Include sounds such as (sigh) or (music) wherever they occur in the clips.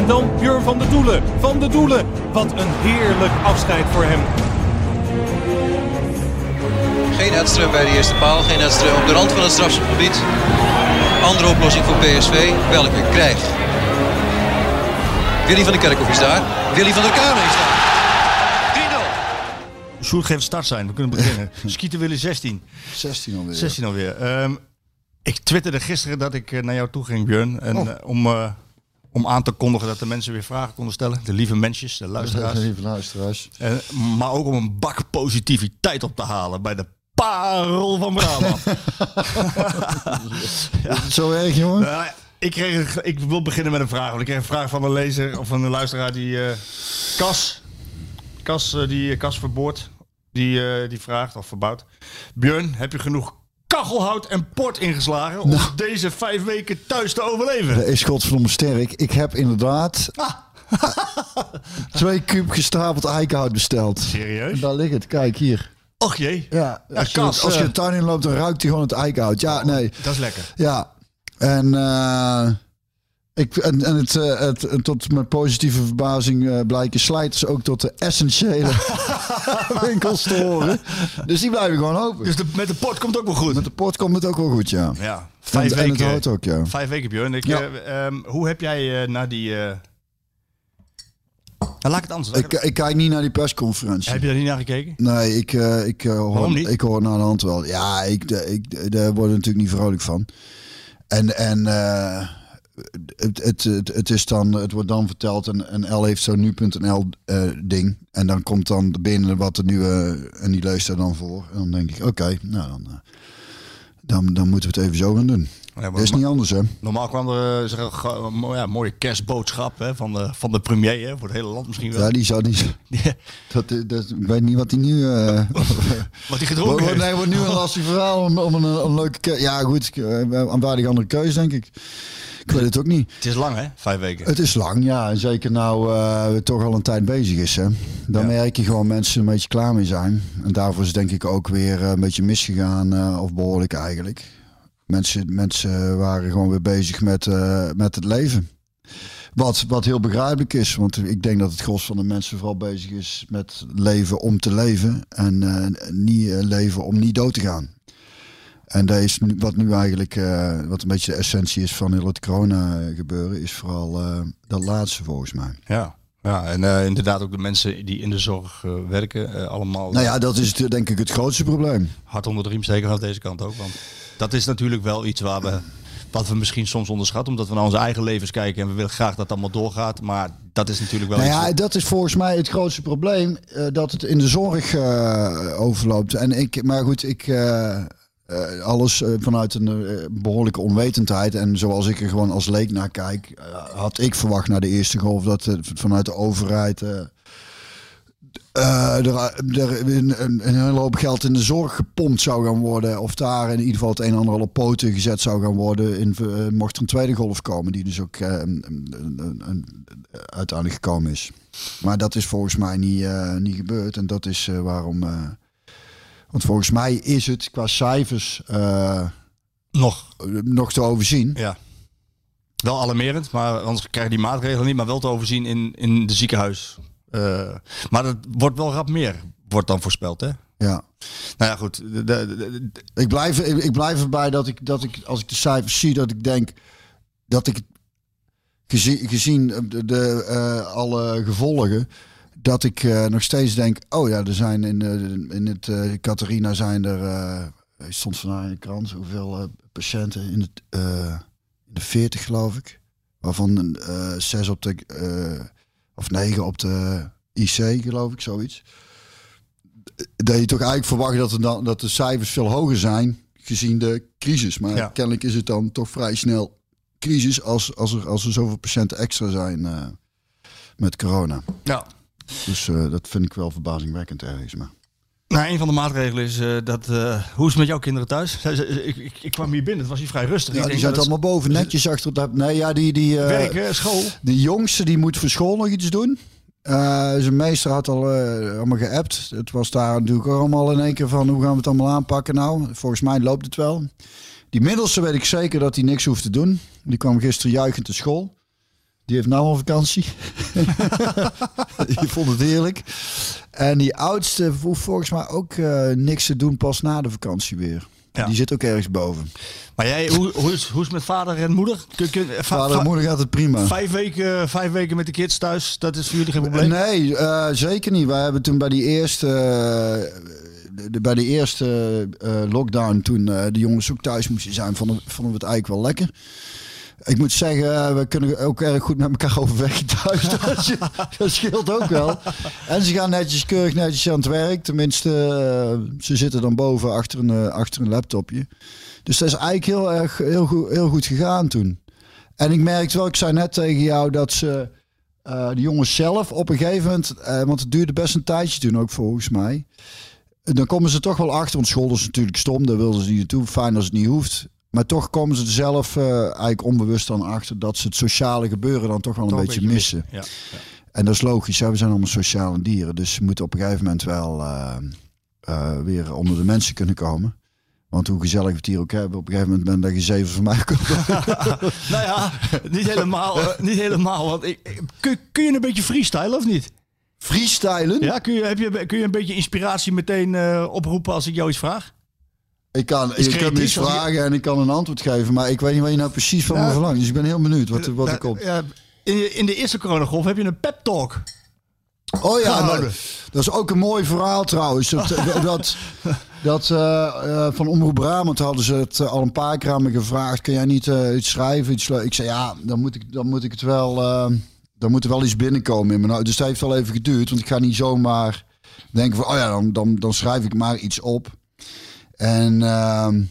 En dan Björn van der Doelen. Van der Doelen. Wat een heerlijk afscheid voor hem. Geen Edström bij de eerste paal, geen Edström op de rand van het strafschopgebied. Andere oplossing voor PSV, welke krijgt. Willy van der Kerkhoff is daar, Willy van der Kamer is daar. 3-0. Sjoerd geeft start zijn, we kunnen beginnen. (laughs) Skieten willen 16. 16 alweer. 16 alweer. Ehm, ik twitterde gisteren dat ik eh, naar jou toe ging, Björn. En, Oh. eh, om, eh, om aan te kondigen dat de mensen weer vragen konden stellen. De lieve mensjes, de luisteraars. (laughs) Lieve luisteraars. En, maar ook om een bak positiviteit op te halen bij de parel van Brabant. (laughs) Zo erg, jongen? Nou, ik, kreeg, ik wil beginnen met een vraag. Want ik kreeg een vraag van een lezer of van een luisteraar die eh Cas, Cas, eh, die Cas verboord, die, eh, die vraagt of verbouwt. Björn, heb je genoeg kachelhout en port ingeslagen om deze vijf weken thuis te overleven? Dat is godverdomme sterk. Ik heb inderdaad (laughs) twee kuub gestapeld eikenhout besteld. Serieus? Daar ligt het. Kijk hier. Och jee. Ja, Ja, als, je, als je eh, de tuin in loopt, dan ruikt hij gewoon het eikenhout. Ja, nee. Dat is lekker. Ja. En, eh, ik, en, en het, eh, het, en tot mijn positieve verbazing eh, blijken slijters ook tot de essentiële (laughs) winkels te horen. Dus die blijven gewoon open. Dus de, met de port komt ook wel goed. Met de poort komt het ook wel goed, ja. Ja, vijf en, en het weken. hout ook, ja. Vijf weken, Björn. Ik, Ja. eh, ehm, hoe heb jij eh, naar die... eh Nou, laat ik het anders. Ik, ik kijk niet naar die persconferentie. Heb je daar niet naar gekeken? Nee, ik, eh, ik, eh, hoor, niet? ik hoor naar de hand wel. Ja, ik, de- ik, daar word ik natuurlijk niet vrolijk van. En, en eh, het, het, het, het, is dan, het wordt dan verteld en, en L heeft zo'n nu.nl eh, ding. En dan komt dan binnen wat er nu, eh, en die leest er dan voor. En dan denk ik, oké, nou dan, eh, dan, dan moeten we het even zo gaan doen. Ja, maar- Dat is niet anders, hè? Normaal kwam er eh, zeg, een een ja, mooie kerstboodschap hè, van, de, van de premier hè, voor het hele land misschien wel. Ja, die zou niet... (laughs) Dat, dat, ik weet niet wat hij nu... (laughs) Wat hij gedronken Wordt, heeft. nee, wordt nu een lastig verhaal om, om een, een leuke... ke- Ja, goed, eh, een waardig andere keuze, denk ik. Ik weet het ook niet. Het is lang hè, vijf weken. Het is lang, ja. En zeker nou we toch al een tijd bezig is. Hè. Dan Ja. merk je gewoon mensen een beetje klaar mee zijn. En daarvoor is denk ik ook weer eh, een beetje misgegaan. eh, of behoorlijk eigenlijk. Mensen, mensen waren gewoon weer bezig met, met het leven. Wat, wat heel begrijpelijk is. Want ik denk dat het gros van de mensen vooral bezig is met leven om te leven. En niet leven om niet dood te gaan. En dat is nu, wat nu eigenlijk, eh, wat een beetje de essentie is van heel het corona gebeuren, is vooral eh, dat laatste volgens mij. Ja, ja en eh, inderdaad ook de mensen die in de zorg eh, werken, eh, allemaal Nou ja, dat is het, denk ik het grootste probleem. hard onder de riem steken aan deze kant ook. Want dat is natuurlijk wel iets waar we, wat we misschien soms onderschatten, omdat we naar onze eigen levens kijken en we willen graag dat het allemaal doorgaat. Maar dat is natuurlijk wel Nou iets... ja, dat is volgens mij het grootste probleem, eh, dat het in de zorg eh, overloopt. En ik, maar goed, ik, eh, alles eh, vanuit een eh, behoorlijke onwetendheid en zoals ik er gewoon als leek naar kijk, had ik verwacht na de eerste golf dat vanuit de overheid er, een, hoop geld in de zorg gepompt zou gaan worden. Of daar in ieder geval het een en ander op poten gezet zou gaan worden. In, mocht er een tweede golf komen, die dus ook uiteindelijk gekomen is. Maar dat is volgens mij niet, niet gebeurd. En dat is waarom. Want volgens mij is het qua cijfers eh, Nog, nog te overzien. ja. Wel alarmerend, maar anders krijg je die maatregelen niet, maar wel te overzien in, in de ziekenhuis. Eh, maar dat wordt wel rap meer, wordt dan voorspeld, hè? Ja. Nou ja, goed. De, de- de- de- Ik blijf, ik, ik blijf erbij dat ik, dat ik, als ik de cijfers zie, dat ik denk dat ik gezien, gezien de, de, eh, alle gevolgen, dat ik eh, nog steeds denk, oh ja, er zijn in, eh, in het uh, Catharina zijn er, uh, stond vandaag in de krant, hoeveel patiënten in, het, in de 40 geloof ik, waarvan zes op de, of negen op de IC geloof ik, zoiets. Dat je toch eigenlijk verwacht dat, er dan, dat de cijfers veel hoger zijn gezien de crisis. Maar Ja. kennelijk is het dan toch vrij snel crisis als, als, er, als er zoveel patiënten extra zijn met corona. Ja. Dus eh, dat vind ik wel verbazingwekkend ergens. Maar. Nou, een van de maatregelen is eh, dat. eh, hoe is het met jouw kinderen thuis? Zij- Ik, ik, ik kwam hier binnen, het was hier vrij rustig. Ja, Ik die denk, zat dat allemaal boven, netjes achter dat. Nee, ja, die, die, Werken, school. de jongste die moet voor school nog iets doen. Zijn meester had al allemaal geappt. Het was daar natuurlijk allemaal in één keer van hoe gaan we het allemaal aanpakken nou. Volgens mij loopt het wel. Die middelste weet ik zeker dat hij niks hoeft te doen. Die kwam gisteren juichend te school. Die heeft nou vakantie. (laughs) die vond het heerlijk. En die oudste hoeft volgens mij ook eh, niks te doen pas na de vakantie weer. Ja. Die zit ook ergens boven. Maar jij, hoe, hoe, is, hoe is het met vader en moeder? Kun, kun, va- Vader en moeder gaat het prima. Vijf weken, vijf weken met de kids thuis, dat is voor jullie geen probleem? Nee, eh, zeker niet. Wij hebben toen bij die eerste, eh, de, de- bij die eerste eh, lockdown, toen eh, de jongens ook thuis moesten zijn, vonden, vonden we het eigenlijk wel lekker. Ik moet zeggen, eh, we kunnen ook erg goed met elkaar (laughs) overweg thuis. (laughs) dat, scheelt ook wel. En ze gaan netjes, keurig netjes aan het werk. Tenminste, eh, ze zitten dan boven achter een, eh, achter een laptopje. Dus dat is eigenlijk heel erg heel goed, heel goed gegaan toen. En ik merkte wel, ik zei net tegen jou dat ze eh, de jongens zelf op een gegeven moment, want het duurde best een tijdje toen ook volgens mij. Dan komen ze toch wel achter, want school is natuurlijk stom, daar wilden ze niet naartoe. Fijn als het niet hoeft. Maar toch komen ze er zelf eh, eigenlijk onbewust dan achter dat ze het sociale gebeuren dan toch wel een Toch beetje missen. Ja. En dat is logisch, hè? we zijn allemaal sociale dieren. Dus ze moeten op een gegeven moment wel eh, eh, weer onder de mensen kunnen komen. Want hoe gezellig we het hier ook hebben, op een gegeven moment ben dat je zeven van mij komt. (laughs) Nou ja, niet helemaal. niet helemaal want ik, ik- kun, kun je een beetje freestylen of niet? Freestylen? Ja, kun je, heb je, kun je een beetje inspiratie meteen eh, oproepen als ik jou iets vraag? Ik kan, Is je kunt me iets je- vragen en ik kan een antwoord geven. Maar ik weet niet wat je nou precies van me verlangt. Dus ik ben heel benieuwd wat, er- wat er komt. ja, in, in de eerste coronagolf heb je een pep talk. Oh ja, nou, dat is ook een mooi verhaal trouwens. (laughs) Dat, dat, dat eh, eh, van Omroep Brabant hadden ze het eh, al een paar keer aan me gevraagd. Kun jij niet iets schrijven? Iets ik zei ja, dan moet ik, dan moet ik het wel... dan moet er wel iets binnenkomen in me. Nou, dus dat heeft wel even geduurd. Want ik ga niet zomaar denken van... Oh ja, dan, dan, dan schrijf ik maar iets op. En... ehm,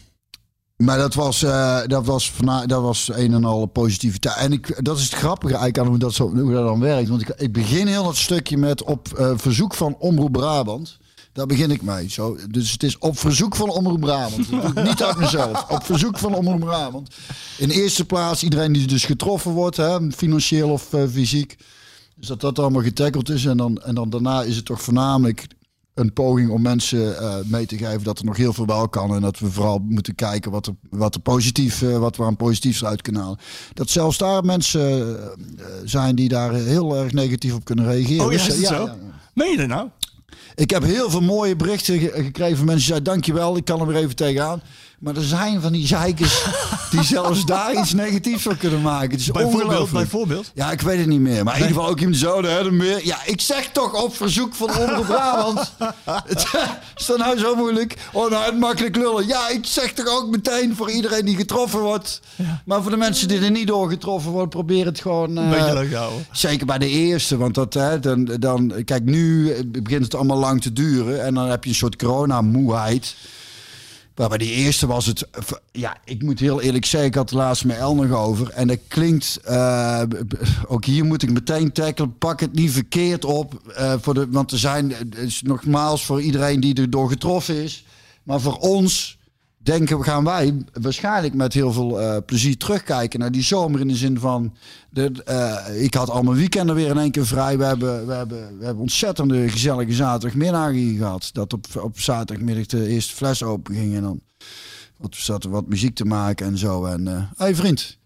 maar dat was, eh, dat, was dat was een en al positiviteit. En ik, dat is het grappige eigenlijk aan hoe dat, zo, hoe dat dan werkt. Want ik, ik begin heel dat stukje met op eh, verzoek van Omroep Brabant. Daar begin ik mee. Zo. Dus het is op verzoek van Omroep Brabant. Dat doe ik niet uit mezelf. (laughs) Op verzoek van Omroep Brabant. In eerste plaats iedereen die dus getroffen wordt, hè, financieel of eh, fysiek. Dus dat dat allemaal getackled is. En dan, en dan daarna is het toch voornamelijk een poging om mensen eh, mee te geven dat er nog heel veel wel kan. En dat we vooral moeten kijken wat er, wat er positief, eh, wat we aan positiefs uit kunnen halen. Dat zelfs daar mensen eh, zijn die daar heel erg negatief op kunnen reageren. Oh ja, Dus, is ja, zo? ja. Meen je dat nou? Ik heb heel veel mooie berichten ge- gekregen van mensen die zeiden dankjewel, ik kan er weer even tegenaan. Maar er zijn van die zeikers die zelfs daar iets negatiefs van kunnen maken. Het is Bijvoorbeeld, bijvoorbeeld. Ja, ik weet het niet meer. Maar in ieder geval ook iemand zo, de meer. Ja, ik zeg toch op verzoek van Omroep (laughs) Brabant. Het (laughs) is dat nou zo moeilijk? Oh, nou, het makkelijk lullen. Ja, ik zeg toch ook meteen voor iedereen die getroffen wordt. Maar voor de mensen die er niet door getroffen worden, probeer het gewoon... Eh, beetje leuk houden. Zeker bij de eerste, want dat, hè, dan, dan, kijk, nu begint het allemaal lang te duren en dan heb je een soort coronamoeheid. Maar bij die eerste was het, ja, ik moet heel eerlijk zeggen, ik had het laatst met El nog over. En dat klinkt, eh, ook hier moet ik meteen tackelen, pak het niet verkeerd op. eh, voor de, want er zijn, is nogmaals voor iedereen die er door getroffen is. Maar voor ons denken gaan wij waarschijnlijk met heel veel eh, plezier terugkijken naar die zomer. In de zin van, de, eh, ik had al mijn weekenden weer in één keer vrij. We hebben, we hebben, we hebben ontzettende gezellige zaterdagmiddag hier gehad. Dat op, op zaterdagmiddag de eerste fles open ging en dan wat, er wat muziek te maken en zo. En hé hey vriend,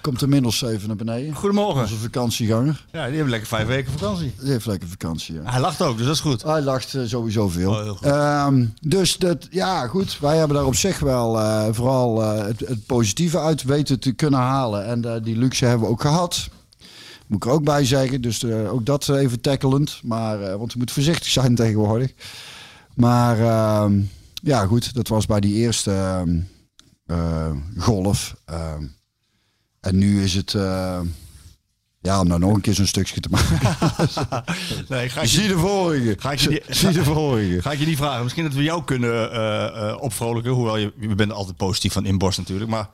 komt inmiddels even naar beneden. Goedemorgen. Onze vakantieganger. Ja, die hebben lekker vijf weken vakantie. Die heeft lekker vakantie. Ja. Hij lacht ook, dus dat is goed. Hij lacht eh, sowieso veel. Oh. Ehm, dus dat, ja, goed. Wij hebben daar op zich wel eh, vooral eh, het, het positieve uit weten te kunnen halen. En die luxe hebben we ook gehad. Moet ik er ook bij zeggen. Dus ook dat even tackelend. Maar, want je moet voorzichtig zijn (laughs) tegenwoordig. Maar ehm, ja, goed. Dat was bij die eerste ehm, eh, golf. En nu is het... eh, ja, om nou nog een keer zo'n stukje te maken. (laughs) Nee, ga ik Zie je, de vorige. Ga ik je die- Zie de vorige. ga ik je niet vragen. Misschien dat we jou kunnen eh, opvrolijken. Hoewel je, je bent altijd positief van inborst natuurlijk. Maar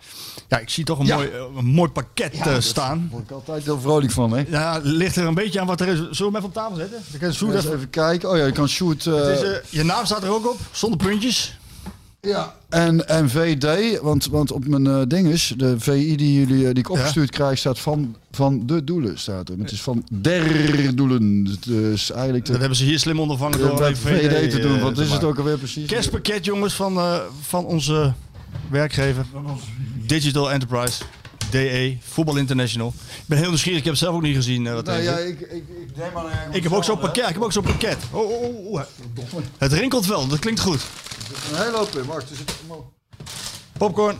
ja, ik zie toch een, Ja. mooi, een mooi pakket eh, Daar staan. word ik altijd heel vrolijk van, hè? Ja, ligt er een beetje aan wat er is. Zullen we hem even op tafel zetten? Dan kan Sjoerd even- even kijken. Oh ja, je kan eh, je naam staat er ook op, zonder puntjes. Ja. En, en VD, want, want op mijn eh dinges, de VI die, jullie, eh, die ik opgestuurd krijg, staat van, van de doelen. Staat er. Het is van der doelen. Dus eigenlijk Dat hebben ze hier slim ondervangen de, door met even VD te doen. eh, Wat te is het ook alweer precies? Kerstpakket jongens van, eh, van onze werkgever. Digital Enterprise. DE, Voetbal International. Ik ben heel nieuwsgierig, ik heb het zelf ook niet gezien. eh, wat Nou ja, zit. ik, ik, ik neem aan eigenlijk ik heb ook zo'n pakket. Ik heb ook zo'n pakket. Oh, oh, oh, oh. Het rinkelt wel, dat klinkt goed. Een hele hoop in. Wacht, er zit allemaal Popcorn.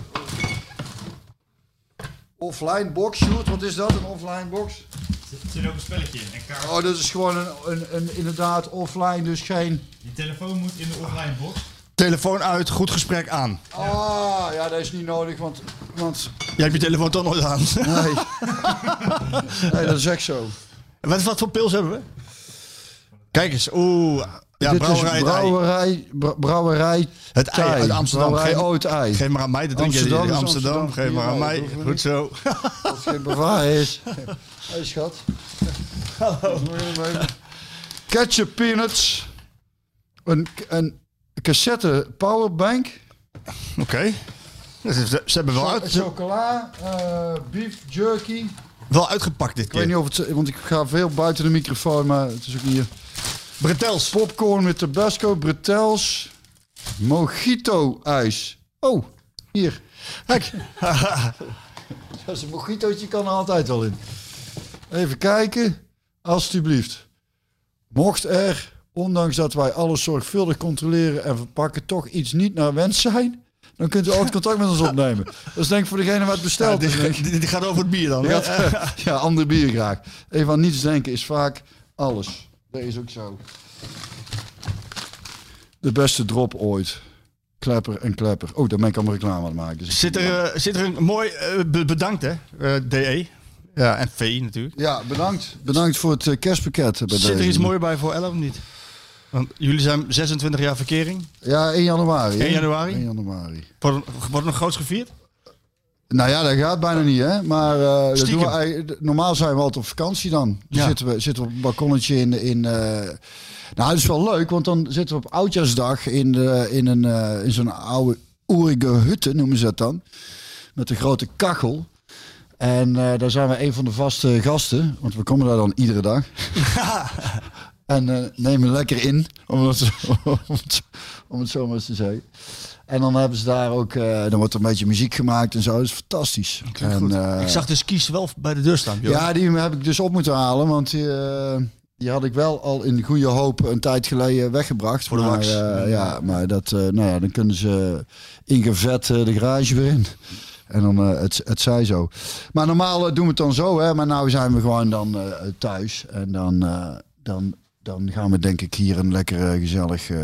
offline box. Shoot, wat is dat? Een offline box? Er zit ook een spelletje in. En. Oh, dat is gewoon een, een, een inderdaad offline, dus geen... Je telefoon moet in de offline box. Telefoon uit, goed gesprek aan. Ah, ja, dat is niet nodig, want... want Jij hebt je telefoon toch nooit aan. nee. (laughs) nee, dat is echt zo. wat, wat voor pils hebben we? Kijk eens, oeh. Ja, Dit brouwerij. is het ei. brouwerij, br- brouwerij Het ei uit Amsterdam. Brouwerij Geef- Oud Ei. Geef maar aan mij, dat drink je Amsterdam in Amsterdam. Amsterdam. Geef maar aan mij. Goed niet. zo. Als het geen bewaar is. (laughs) Hé schat. Hallo. Ketchup peanuts. Een, een cassette powerbank. Oké. Ze ze hebben wel, uit, Chocola. eh, beef jerky. wel uitgepakt dit Ik weet keer. niet of het... Want ik ga veel buiten de microfoon, maar het is ook niet... Bretels. Popcorn met tabasco, bretels. Mojito ijs. Oh, hier. Kijk. (laughs) Is een mojitootje kan er altijd wel in. Even kijken, alstublieft. Mocht er, ondanks dat wij alles zorgvuldig controleren en verpakken, toch iets niet naar wens zijn, dan kunt u altijd (laughs) contact met ons opnemen. Dat is denk ik voor degene wat Ja, besteld dit, gaat over het bier dan. Gaat- (laughs) ja, ander bier graag. Even aan niets denken is vaak alles. Dat is ook zo. De beste drop ooit. Klepper en klepper. Oh, daar ben ik allemaal reclame aan het maken. Dus Zit er, eh, zit er een mooi eh, be- bedankt hè, eh, DE. Ja, en VI natuurlijk. Ja, bedankt. Bedankt voor het kerstpakket. bij Zit er iets moois bij voor 11 of niet? Want jullie zijn 26 jaar verkering. Ja, 1 januari. hè? 1 januari? 1 januari. Wordt wordt nog groots gevierd? Nou ja, dat gaat bijna niet, hè. Maar eh, dat doen we normaal zijn we altijd op vakantie dan. Dan Ja. zitten, we, zitten we op een balkonnetje in... in eh, nou, dat is wel leuk, want dan zitten we op Oudjaarsdag in, de, in, een, eh, in zo'n oude oerige hutte, noemen ze dat dan. Met een grote kachel. En daar zijn we een van de vaste gasten, want we komen daar dan iedere dag. (laughs) (laughs) en eh, nemen lekker in, om het, om, het, (laughs) om het zo maar eens te zeggen. En dan hebben ze daar ook, eh, dan wordt er een beetje muziek gemaakt en zo. Dat is fantastisch. En, eh, ik zag de skis wel bij de deur staan. Ja, die heb ik dus op moeten halen, want die, die had ik wel al in goede hoop een tijd geleden weggebracht. Voor de maar, ja, maar dat, nou ja, dan kunnen ze ingevet de garage weer in. En dan, het, het zij zo. Maar normaal doen we het dan zo, hè. Maar nou zijn we gewoon dan thuis. En dan, dan, dan gaan we denk ik hier een lekker eh, gezellig eh,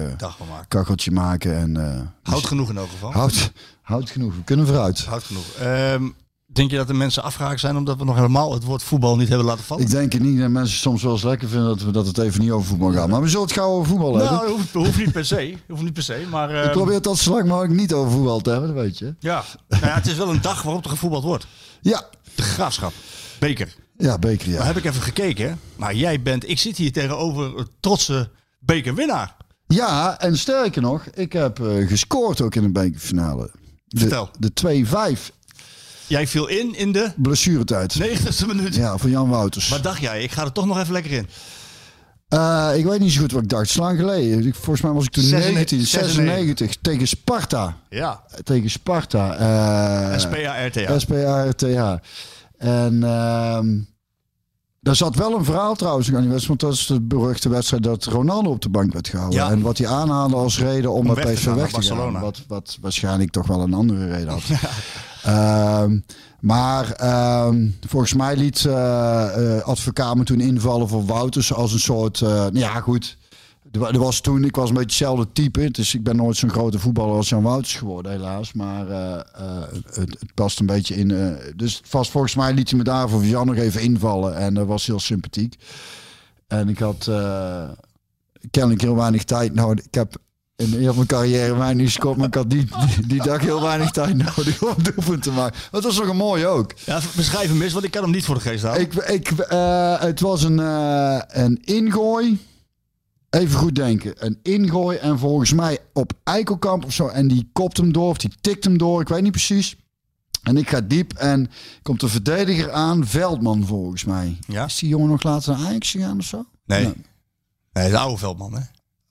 maken. kacheltje maken. En, eh, Houd genoeg in elk geval. hout, hout genoeg, we kunnen vooruit. Houd genoeg. Ehm, denk je dat de mensen afgehaakt zijn omdat we nog helemaal het woord voetbal niet hebben laten vallen? Ik denk het niet dat mensen soms wel eens lekker vinden dat, we, dat het even niet over voetbal gaat. Maar we zullen het gauw over voetbal hebben. nou, dat hoeft, dat hoeft niet per se. Dat hoeft niet per se. Maar Ik ehm, probeer het altijd zo lang mogelijk niet over voetbal te hebben, dat weet je. ja. Nou ja, het is wel een dag waarop er gevoetbald wordt. Ja, De graafschap. Beker. Ja beker ja. heb ik even gekeken. Maar jij bent, ik zit hier tegenover een trotse bekerwinnaar. Ja, en sterker nog, ik heb eh, gescoord ook in de bekerfinale. De, Vertel. De 2-5 Jij viel in in de blessuretijd. 90ste minuut. Ja, van Jan Wouters. Wat dacht jij? Ik ga er toch nog even lekker in. Eh, ik weet niet zo goed wat ik dacht. Slang geleden. Ik- Volgens mij was ik toen 96, 1996 tegen Sparta. Ja. Tegen Sparta. Eh, SPA-RTA. SPA-RTH. En ehm daar zat wel een verhaal trouwens aan die wedstrijd. Want dat is de beruchte wedstrijd dat Ronaldo op de bank werd gehouden. Ja. En wat hij aanhaalde als reden om, Om bij weg te PSV gaan weg te gaan. Wat, wat waarschijnlijk toch wel een andere reden had. (laughs) Ehm, maar ehm, volgens mij liet eh, eh, advocaat me toen invallen voor Wouters als een soort... eh, nou ja, goed. Er wa- was toen, ik was een beetje hetzelfde type. Dus ik ben nooit zo'n grote voetballer als Jan Wouters geworden, helaas. Maar eh, eh, het, het past een beetje in. eh, dus was volgens mij liet hij me daar voor Jan nog even invallen. En dat was heel sympathiek. En ik had kennelijk heel weinig tijd nodig. Ik heb in heel mijn carrière weinig gescoord, maar ik had die, die, die dag heel weinig tijd nodig om doelpunt te maken. Maar het was nog een mooi ook. Ja, beschrijf hem eens, want ik kan hem niet voor de geest houden. Ik, ik, het was een, een ingooi. Even goed denken. Een ingooi en volgens mij op Eikelkamp of zo. En die kopt hem door of die tikt hem door. Ik weet niet precies. En ik ga diep en komt de verdediger aan. Veldman volgens mij. Ja? Is die jongen nog later naar Ajax gegaan of zo? Nee. Nee, de oude Veldman, hè?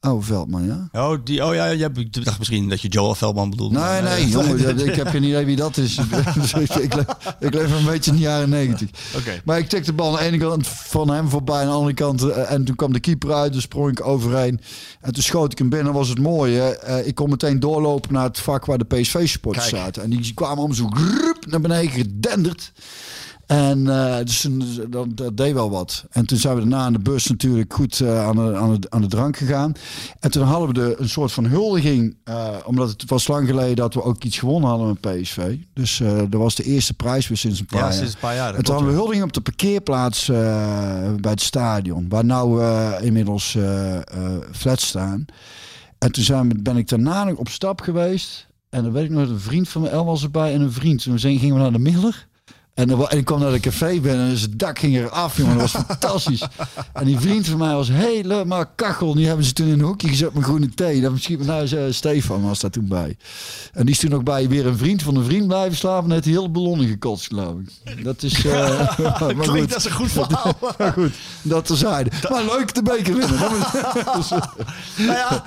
Oh, Veldman, ja. Oh, die, oh ja, je dacht misschien dat je Joel Veldman bedoelde. Nee, nee, eh, jongen, (laughs) ik heb geen idee wie dat is. (laughs) (laughs) ik, leef, ik leef een beetje in de jaren negentig. Oké. Maar ik tikte de bal aan de ene kant van hem voorbij, aan de andere kant. eh, En toen kwam de keeper uit, dus sprong ik overheen. En toen schoot ik hem binnen, was het mooie. eh, ik kon meteen doorlopen naar het vak waar de PSV-supporters zaten. En die kwamen allemaal zo grup naar beneden gedenderd. En eh, dus toen- dat, dat deed wel wat. En toen zijn we daarna aan de bus natuurlijk goed eh, aan, de, aan, de, aan de drank gegaan. En toen hadden we de, een soort van huldiging. eh, omdat het was lang geleden dat we ook iets gewonnen hadden met PSV. Dus eh dat was de eerste prijs weer sinds een paar Ja, jaar. sinds een paar jaar. En toen hadden we huldiging op de parkeerplaats eh, bij het stadion. Waar nou eh, inmiddels eh eh, flats staan. En toen zijn we, ben ik daarna nog op stap geweest. En dan weet ik nog, een vriend van me, El was erbij en een vriend. Toen gingen we naar de Miller. En, en ik kwam naar de café binnen en dus het dak ging eraf, jongen. Dat was (laughs) fantastisch. En die vriend van mij was helemaal kachel. Die hebben ze toen in een hoekje gezet met groene thee. Dat misschien nou, eh, Stefan was daar toen bij. En die is toen ook bij weer een vriend van een vriend blijven slapen. En heeft hij heel ballonnen gekotst, geloof ik. Dat is... eh (laughs) maar Klinkt goed. als een goed (laughs) verhaal. Maar goed, dat terzijde. Maar leuk de beker winnen. Dat is- nou ja,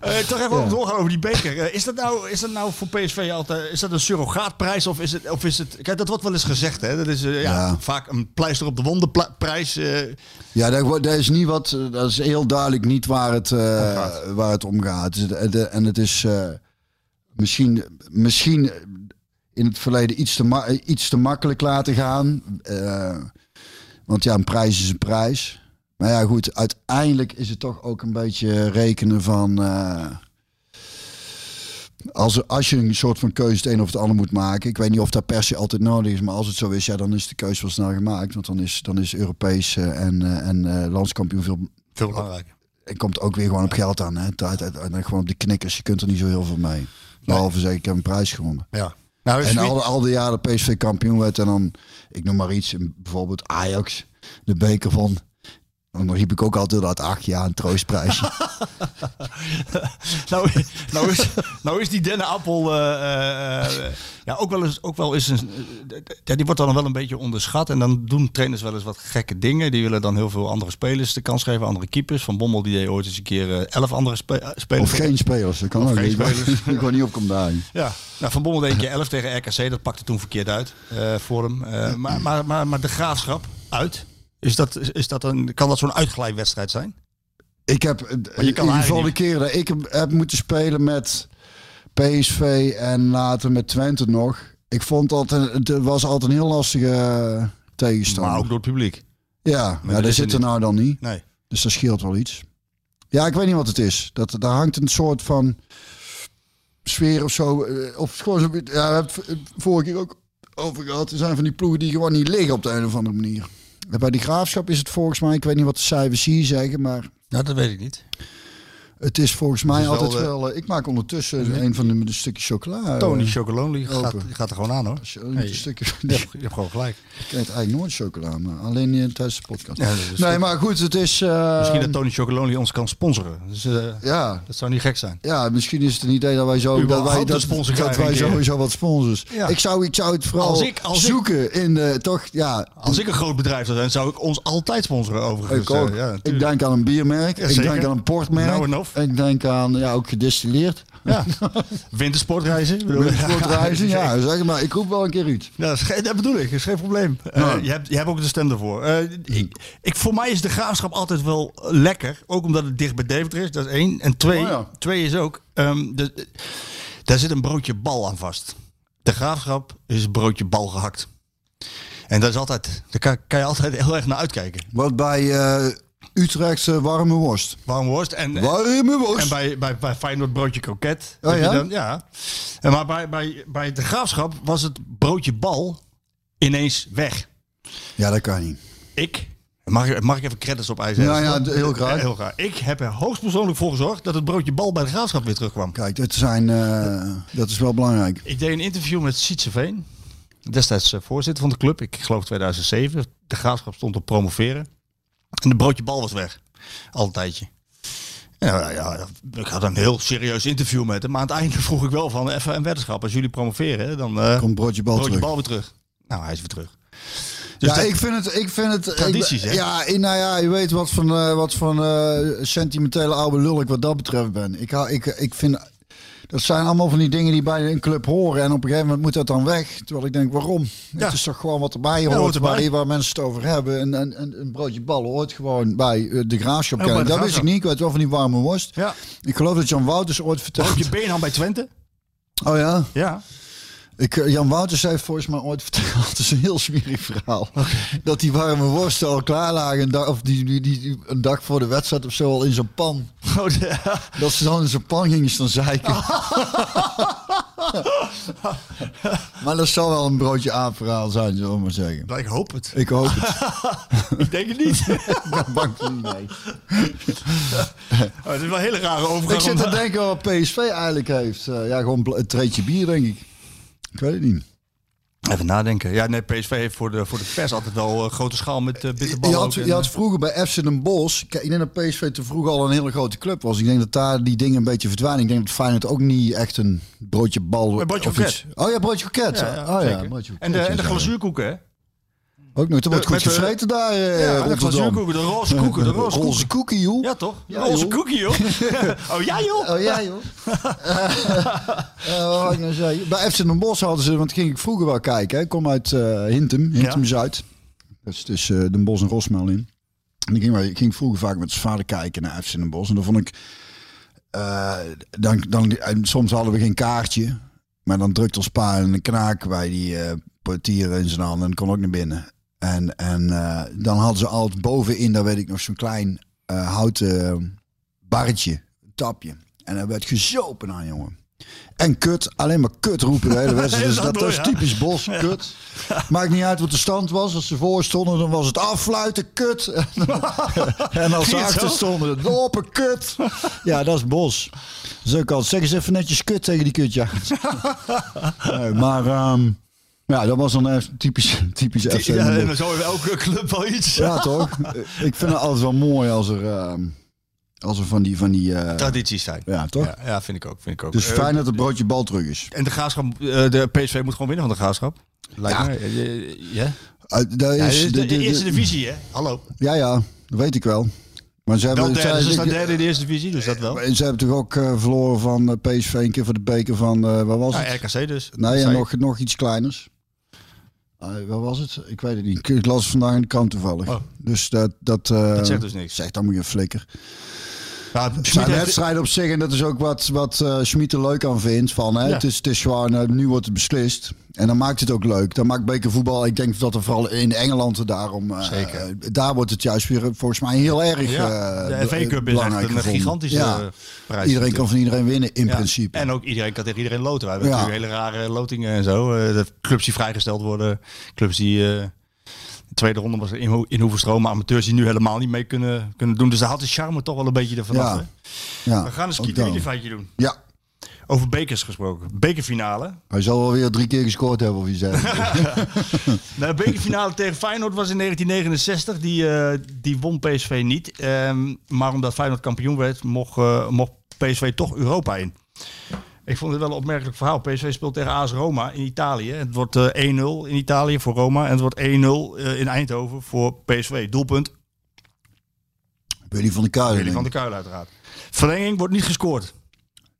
eh, toch even Ja. doorgaan over die beker. Eh, is, dat nou, is dat nou voor PSV altijd is dat een surrogaatprijs of is het, of is het... Kijk, dat wordt wel eens gezegd, hè. Dat is eh, ja, Ja. vaak een pleister op de wonden pla- prijs. eh, Ja, dat, dat is niet wat. eh, Dat is heel duidelijk niet waar het, eh, waar het om gaat. Dus, En het is misschien, misschien in het verleden iets te, iets te makkelijk laten gaan. Want ja, een prijs is een prijs. Maar ja, goed, uiteindelijk is het toch ook een beetje rekenen van. Als, als je een soort van keuze het een of het ander moet maken. Ik weet niet of dat per se altijd nodig is. Maar als het zo is, ja, dan is de keuze wel snel gemaakt. Want dan is, dan is Europees eh, en, eh, en eh, landskampioen veel. veel belangrijker. Het komt ook weer gewoon op geld aan. Hè? Het- het- gewoon op de knikkers. Je kunt er niet zo heel veel mee. Behalve zeggen, ik heb een prijs gewonnen. Ja. Nou, En al, al die jaren PSV kampioen werd en dan, ik noem maar iets, bijvoorbeeld Ajax, de beker van. Dan riep ik ook altijd dat ach ja, een troostprijsje. (laughs) nou, nou, is, nou is die dennenappel eh, eh, eh, ja, ook wel eens, ook wel eens een, ja, die wordt dan wel een beetje onderschat. En dan doen trainers wel eens wat gekke dingen. Die willen dan heel veel andere spelers de kans geven, andere keepers. Van Bommel die deed ooit eens een keer elf andere spe- spelers. of geen spelers, dat kan Of ook. geen (laughs) spelers. Ik wou niet opkomen daar. Ja, nou, Van Bommel deed een keer 11 tegen RKC. Dat pakte toen verkeerd uit voor hem. Maar, maar, maar, maar de graafschap uit. Is dat, is dat een, kan dat zo'n uitglijwedstrijd zijn? Ik heb Maar je kan in geval de keren dat ik heb, moeten spelen met PSV en later met Twente nog. Ik vond dat het was altijd een heel lastige eh, tegenstander. Maar ook door het publiek. ja, maar daar zit er niet. nou dan niet. Nee. Dus dat scheelt wel iets. Ja, ik weet niet wat het is. Dat, daar hangt een soort van sfeer of zo. eh, Of gewoon ja, we hebben het vorige keer ook over gehad. Er zijn van die ploegen die gewoon niet liggen op de een of andere manier. Bij die graafschap is het volgens mij, ik weet niet wat de cijfers hier zeggen, maar Ja, dat weet ik niet. Het is volgens mij is altijd wel. eh, ik maak ondertussen een van de, de stukjes chocola. eh, Tony Chocolonely gaat, gaat er gewoon aan hoor. een Hey. stukje, (laughs) Je hebt, je hebt gewoon gelijk. ik eet eigenlijk nooit chocola, maar alleen eh, tijdens de podcast. Ja, nee, maar goed, het is. eh, Misschien dat Tony Chocolonely ons kan sponsoren. Dus, ja, dat zou niet gek zijn. Ja, misschien is het een idee dat wij zo dat wij, dat, dat wij sowieso wat sponsors. Ja. Ik, zou, ik zou het vooral Als ik- als ik- zoeken in de toch ja. Als ik een groot bedrijf zou zijn, zou ik ons altijd sponsoren overigens. Ik, ook. Ja, ik denk aan een biermerk, ik denk aan een portmerk, Nou en of. Ik denk aan ja, ook gedistilleerd. Ja. (laughs) Wintersportreizen. ja, zeg maar, ik roep wel een keer uit. Ja, dat, is geen- dat bedoel ik, dat is geen probleem. Eh, je, hebt, je hebt ook de stem ervoor. Eh, ik, ik, voor mij is de graafschap altijd wel lekker. Ook omdat het dicht bij Deventer is, dat is één. En twee, Oh ja. twee is ook, ehm, de, daar zit een broodje bal aan vast. De graafschap is broodje bal gehakt. En dat is altijd, daar kan, kan je altijd heel erg naar uitkijken. Wat bij eh Utrecht eh, warme worst. Warm worst en, Warme worst. en bij, bij, bij Feyenoord broodje kroket. Oh ja? Dan, ja. En maar bij, bij, bij de graafschap was het broodje bal ineens weg. Ja, dat kan niet. Ik, mag, ik- mag ik even credits op ijs Ja, zetten? ja, heel graag. Heel graag. Ik heb er hoogstpersoonlijk voor gezorgd dat het broodje bal bij de graafschap weer terugkwam. Kijk, dat, zijn, eh, dat is wel belangrijk. Ik deed een interview met Sietse Veen. Destijds eh, voorzitter van de club. Ik geloof 2007. De graafschap stond op promoveren. En de broodje bal was weg. Al een tijdje. Ja, ja, ik had een heel serieus interview met hem. Maar aan het einde vroeg ik wel van even een weddenschap. Als jullie promoveren, dan eh Komt broodje bal broodje bal weer terug. Nou, hij is weer terug. Dus ja, dat- ik vind het. Ik vind het Tradities, ik, hè? Ja, nou ja, je weet wat van, eh, wat van eh, sentimentele oude lul ik wat dat betreft ben. Ik, ik, ik vind. Dat zijn allemaal van die dingen die bij een club horen. En op een gegeven moment moet dat dan weg. Terwijl ik denk, waarom? Ja. Het is toch gewoon wat erbij hoort. hoort erbij. waar, waar mensen het over hebben. En, en, en een broodje ballen hoort gewoon bij eh, de graafschap. Dat wist ik niet. Ik weet wel van die warme worst. Ja. Ik geloof dat Jan Wouters ooit verteld. Broodje Beenham bij Twente. Oh ja? Ja. Ik, eh, Jan Wouters heeft volgens mij ooit (laughs) verteld, het is een heel smerig verhaal, dat die warme worsten al klaar lagen, een dag, of die, die, een dag voor de wedstrijd of zo al in zo'n pan. (laughs) Oh, Dat ze dan in zo'n pan gingen staan zeiken. (laughs) maar dat zou wel een broodje aapverhaal zijn, zullen we maar zeggen. Nou, ik hoop het. Ik hoop het. Ik denk het niet. ik ben bang voor niet, nee. Oh, het is wel een hele rare overgang. Ik zit te denken wat PSV eigenlijk heeft. Eh, ja, gewoon een treetje bier, denk ik. Ik weet het niet. Even nadenken. Ja, nee, PSV heeft voor de, voor de pers altijd wel eh, grote schaal met uh, Je bitterballen. had, ook en, je had eh, vroeger bij FC Den Bosch... Kijk, ik denk dat PSV te vroeg al een hele grote club was. Ik denk dat daar die dingen een beetje verdwijnen. Ik denk dat Feyenoord ook niet echt een broodje bal... Een broodje of iets- Oh ja, broodje ja, ja, oh ja, broodje en de, en de glazuurkoeken, hè? Ook nog, er wordt De- goed de- gevreten daar eh Ja, de Rotterdam. glazuurkoeken, de roze koeken, de (laughs) roze koeken, joh. Ja, toch? Ja, roze joh. koekje, joh. (laughs) oh, ja, joh. Oh ja, joh. (laughs) Eh, wat ik nou zeggen? Bij FC Den Bosch hadden ze, want ging ik vroeger wel kijken. hè. Ik kom uit eh Hintem, Hintem Zuid. Dat is tussen Den Bosch en Rosmel in. En ik ging, ik ging vroeger vaak met zijn vader kijken naar FC Den Bosch. En dan vond ik... eh, dan, dan, soms hadden we geen kaartje. Maar dan drukte ons pa een knaak bij die eh portier in zijn handen. En kon ook naar binnen. En, en eh, dan hadden ze altijd bovenin, daar weet ik nog, zo'n klein eh, houten barretje. Een tapje. En er werd gezopen aan, jongen. En kut, alleen maar kut roepen de hele wedstrijd. Dus dat, ja? typisch bos, kut. Maakt niet uit wat de stand was. Als ze voor stonden, dan was het affluiten, kut. (laughs) en als ze het achter zo? stonden, het lopen, kut. Ja, dat is bos. Dus ook al, zeg eens even netjes kut tegen die kutjaars. (laughs) nee, maar ehm, ja, dat was (laughs) dan echt typisch, typisch FC Ja, dan zo heeft elke club wel iets. Ja, toch? (laughs) Ik vind het altijd wel mooi als er, ehm, als er van die... Van die eh, Tradities zijn. ja, toch? Ja, ja, vind ik ook. Vind ik ook. Dus Eh, fijn dat het broodje bal terug is. En de graafschap, eh, de PSV moet gewoon winnen van de graafschap. Lijkt Ja. me. Eh, Ja. Daar is de- de, de- de- eerste divisie, hè? Hallo. Ja, ja, dat weet ik wel. Maar ze hebben, derde, ze staan derde in de eerste divisie, dus dat wel. En Ze hebben toch ook eh, verloren van eh, PSV een keer voor de beker van, eh waar was Ja, het? RKC dus. nee, en nog, nog iets kleiners. Uh, waar was het? Ik weet het niet. Ik las het vandaag in de krant toevallig. Oh. Dus dat... Dat, eh, Dat zegt dus niks. Zegt dan moet je flikker. Ja, Het zijn wedstrijden op zich en dat is ook wat, wat eh Schmid er leuk aan vindt. Van, hè? Ja. het, is, het is gewoon, eh, nu wordt het beslist. En dan maakt het ook leuk. Dan maakt bekervoetbal, ik denk dat er vooral in Engeland daarom... eh, Zeker. daar wordt het juist weer volgens mij heel erg Ja, eh, de FA Cup is echt een gigantische Ja. prijs. Iedereen kan van iedereen winnen in Ja. principe. En ook iedereen kan tegen iedereen loten. We hebben Ja. natuurlijk hele rare lotingen en zo. De clubs die vrijgesteld worden. Clubs die... de tweede ronde was in, Ho- in Hoevenstroom. Maar amateurs die nu helemaal niet mee kunnen, kunnen doen. Dus daar had de charme toch wel een beetje ervan Ja. af. ja, We gaan een feitje doen. Ja, Over bekers gesproken. Bekerfinale. hij zal wel weer drie keer gescoord hebben of iets. (laughs) hè. De bekerfinale tegen Feyenoord was in 1969. Die, eh, die won PSV niet. Ehm, maar omdat Feyenoord kampioen werd, mocht, eh, mocht PSV toch Europa in. Ik vond het wel een opmerkelijk verhaal. PSV speelt tegen AS Roma in Italië. Het wordt eh, 1-0 in Italië voor Roma. En het wordt 1-0 eh, in Eindhoven voor PSV. Doelpunt Willy van de Kuilen. Willy van der Kuil uiteraard. Verlenging wordt niet gescoord.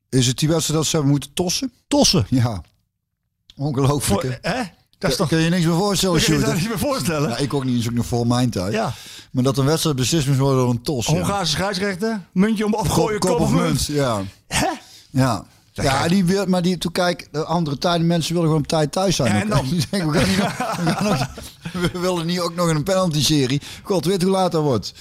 Is het die wedstrijd dat ze hebben moeten tossen? Tossen. Ja. Ongelooflijk. Voor, hè? Dat is toch... Kun je niks meer voorstellen, (laughs) Dat kan je Sjoerd? niet meer voorstellen. Ja, ik ook niet, is ook nog voor mijn tijd. Ja. Maar dat een wedstrijd beslist moest worden door een tos. ja. Hongaarse scheidsrechter. Muntje om opgooien, kop, of munt. Ja. Hè? Ja. Ja, die wil, maar die, toen kijk, de andere tijden, mensen willen gewoon op tijd thuis zijn. En dan? (laughs) Die denken, we, gaan niet nog- (laughs) we, gaan nog- we willen niet ook nog een penalty-serie. God weet hoe laat dat wordt.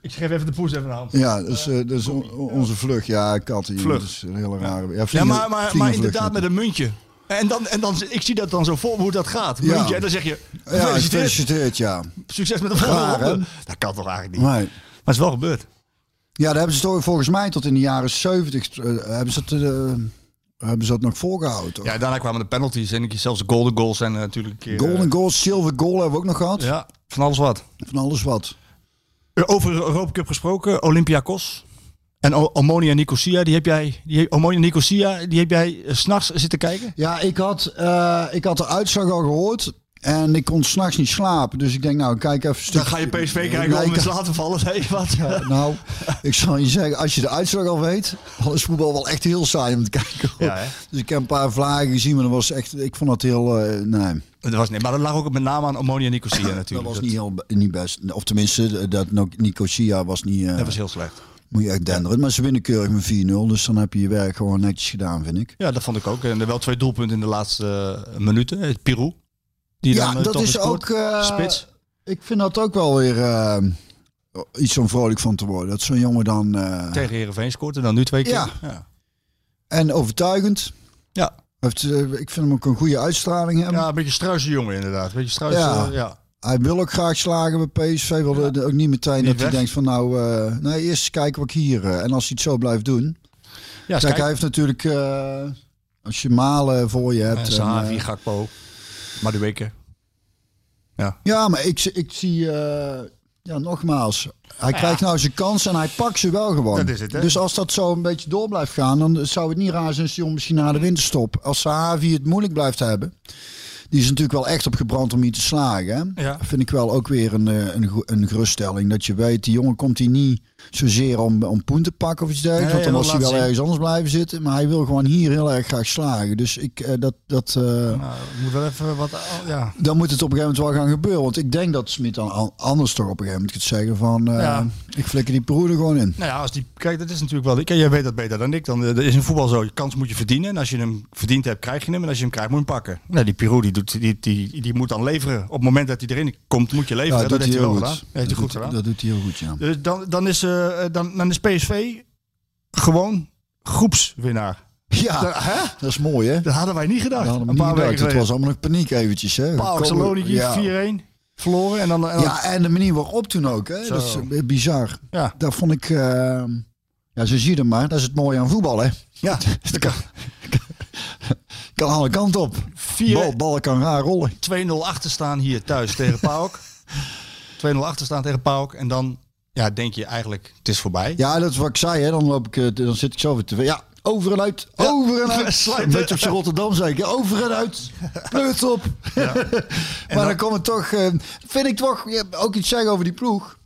Ik geef even de poes even de hand. Ja, dus, on- onze vlucht. Ja, katten. Vlug. Dat is een hele rare. Ja, Ja, maar, maar, inderdaad met een muntje. En dan, en dan, ik zie dat dan zo vol hoe dat gaat. Ja. Muntje, en dan zeg je, Ja, gefeliciteerd, ja. succes met de volgende ronde. Dat kan toch eigenlijk niet? Nee. Maar het is wel gebeurd. Ja, daar hebben ze toch volgens mij tot in de jaren 70 eh, hebben, ze het, eh, hebben ze dat nog volgehouden. Toch? Ja, daarna kwamen de penalties en ik- zelfs de golden goals zijn natuurlijk een keer... Golden goal, silver goal hebben we ook nog gehad. eh, Ja, van alles wat. Van alles wat. Over de Europa Cup gesproken, Olympiakos. En Omonia Nicosia, die heb jij, die, Omonia Nicosia, die heb jij eh, 's s'nachts zitten kijken? Ja, ik had, eh, ik had de uitslag al gehoord. En ik kon s'nachts niet slapen. Dus ik denk, nou, kijk even stuk. Dan ga je PSV kijken om eens laten vallen. Nee, wat? Ja, nou, ik zal je zeggen, als je de uitslag al weet, dan is voetbal wel echt heel saai om te kijken. Ja, dus ik heb een paar vlagen gezien, maar dat was echt, ik vond dat heel, eh, nee, Dat was, nee, maar dat lag ook met name aan Omonia Nicosia (laughs) natuurlijk. dat was niet heel, niet best. Of tenminste, dat Nicosia was niet, eh, dat was heel slecht. moet je echt denderen. Maar ze winnen keurig met 4-0, dus dan heb je je werk gewoon netjes gedaan, vind ik. Ja, dat vond ik ook. En er wel twee doelpunten in de laatste eh, minuten. Het Pirou. Die Ja, dan, eh, dat is scoort. ook, eh, Spits. Ik vind dat ook wel weer eh, iets om vrolijk van te worden. Dat zo'n jongen dan... Tegen Heerenveen scoort en dan nu twee keer. Ja. ja. en overtuigend. Ja. Heeft, ik vind hem ook een goede uitstraling hebben. Ja, een beetje struise jongen inderdaad. Een beetje struise, Ja. Hij wil ook graag slagen bij PSV. Wil ook niet meteen Niet dat hij weg. denkt van nou, eh, nee, eerst kijken wat ik hier... en als hij het zo blijft doen. Ja, Kijk, hij heeft natuurlijk... als je Malen voor je hebt... en Sahavi, eh, Gakpo, Madueke. Ja. ja, maar ik, ik zie... eh, ja, nogmaals. Hij krijgt nou zijn kans en hij pakt ze wel gewoon. Dat is het, hè? Dus als dat zo een beetje door blijft gaan, dan zou het niet raar zijn als die jongen misschien na de winterstop. Als Sahavi het moeilijk blijft hebben. Die is natuurlijk wel echt op gebrand om hier te slagen. Hè? Ja. Vind ik wel ook weer een, eh, een, een geruststelling. Dat je weet, die jongen komt hier niet zozeer om, om poen te pakken of iets dergelijks. Nee, want dan was hij wel ergens anders blijven zitten. Maar hij wil gewoon hier heel erg graag slagen. Dus ik, eh, dat, dat, eh, Nou, moet wel even wat... Ja. dan moet het op een gegeven moment wel gaan gebeuren. Want ik denk dat Smit dan an- anders toch op een gegeven moment gaat zeggen van... eh, Ja. ik flikker die broeder gewoon in. Nou ja, als die, kijk, dat is natuurlijk wel. Kijk, jij weet dat beter dan ik. Dan er is in voetbal zo: je kans moet je verdienen. En als je hem verdiend hebt, krijg je hem. En als je hem krijgt, moet je hem pakken. Nou, die Pirou die, doet, die, die, die moet dan leveren. Op het moment dat hij erin komt, moet je leveren. Ja, dat doet hij wel gedaan. Dat goed gedaan. dat doet hij heel goed, ja. Dus dan, dan, is, eh, dan, dan is PSV gewoon groepswinnaar. Ja, Dat, hè? dat is mooi hè. dat hadden wij niet gedacht. Een niet paar gedacht. weken Het was allemaal nog paniek eventjes. Hè. Ja. 4-1. Verloren. En dan, en dan- Ja, en de manier waarop toen ook. Hè. Dat is bizar. ja. Dat vond ik... eh, ja, zo zie je het maar. Dat is het mooie aan voetbal, hè. ja. (laughs) dat kan. (laughs) Kan alle kanten op. Vier- Bal, ballen kan raar rollen. 2-0 achter staan hier thuis tegen PAOK. 2-0 (laughs) achter staan tegen PAOK. En dan ja, denk je eigenlijk, het is voorbij. Ja, dat is wat ik zei. Hè. Dan, loop ik, eh, dan zit ik zo weer te... Ja, over en uit. Over en uit. (laughs) Een beetje op zijn Rotterdam zeker. Over en uit. Pleurt op. (laughs) (laughs) maar dan, komt het toch... eh, vind ik toch ja, ook iets zeggen over die ploeg.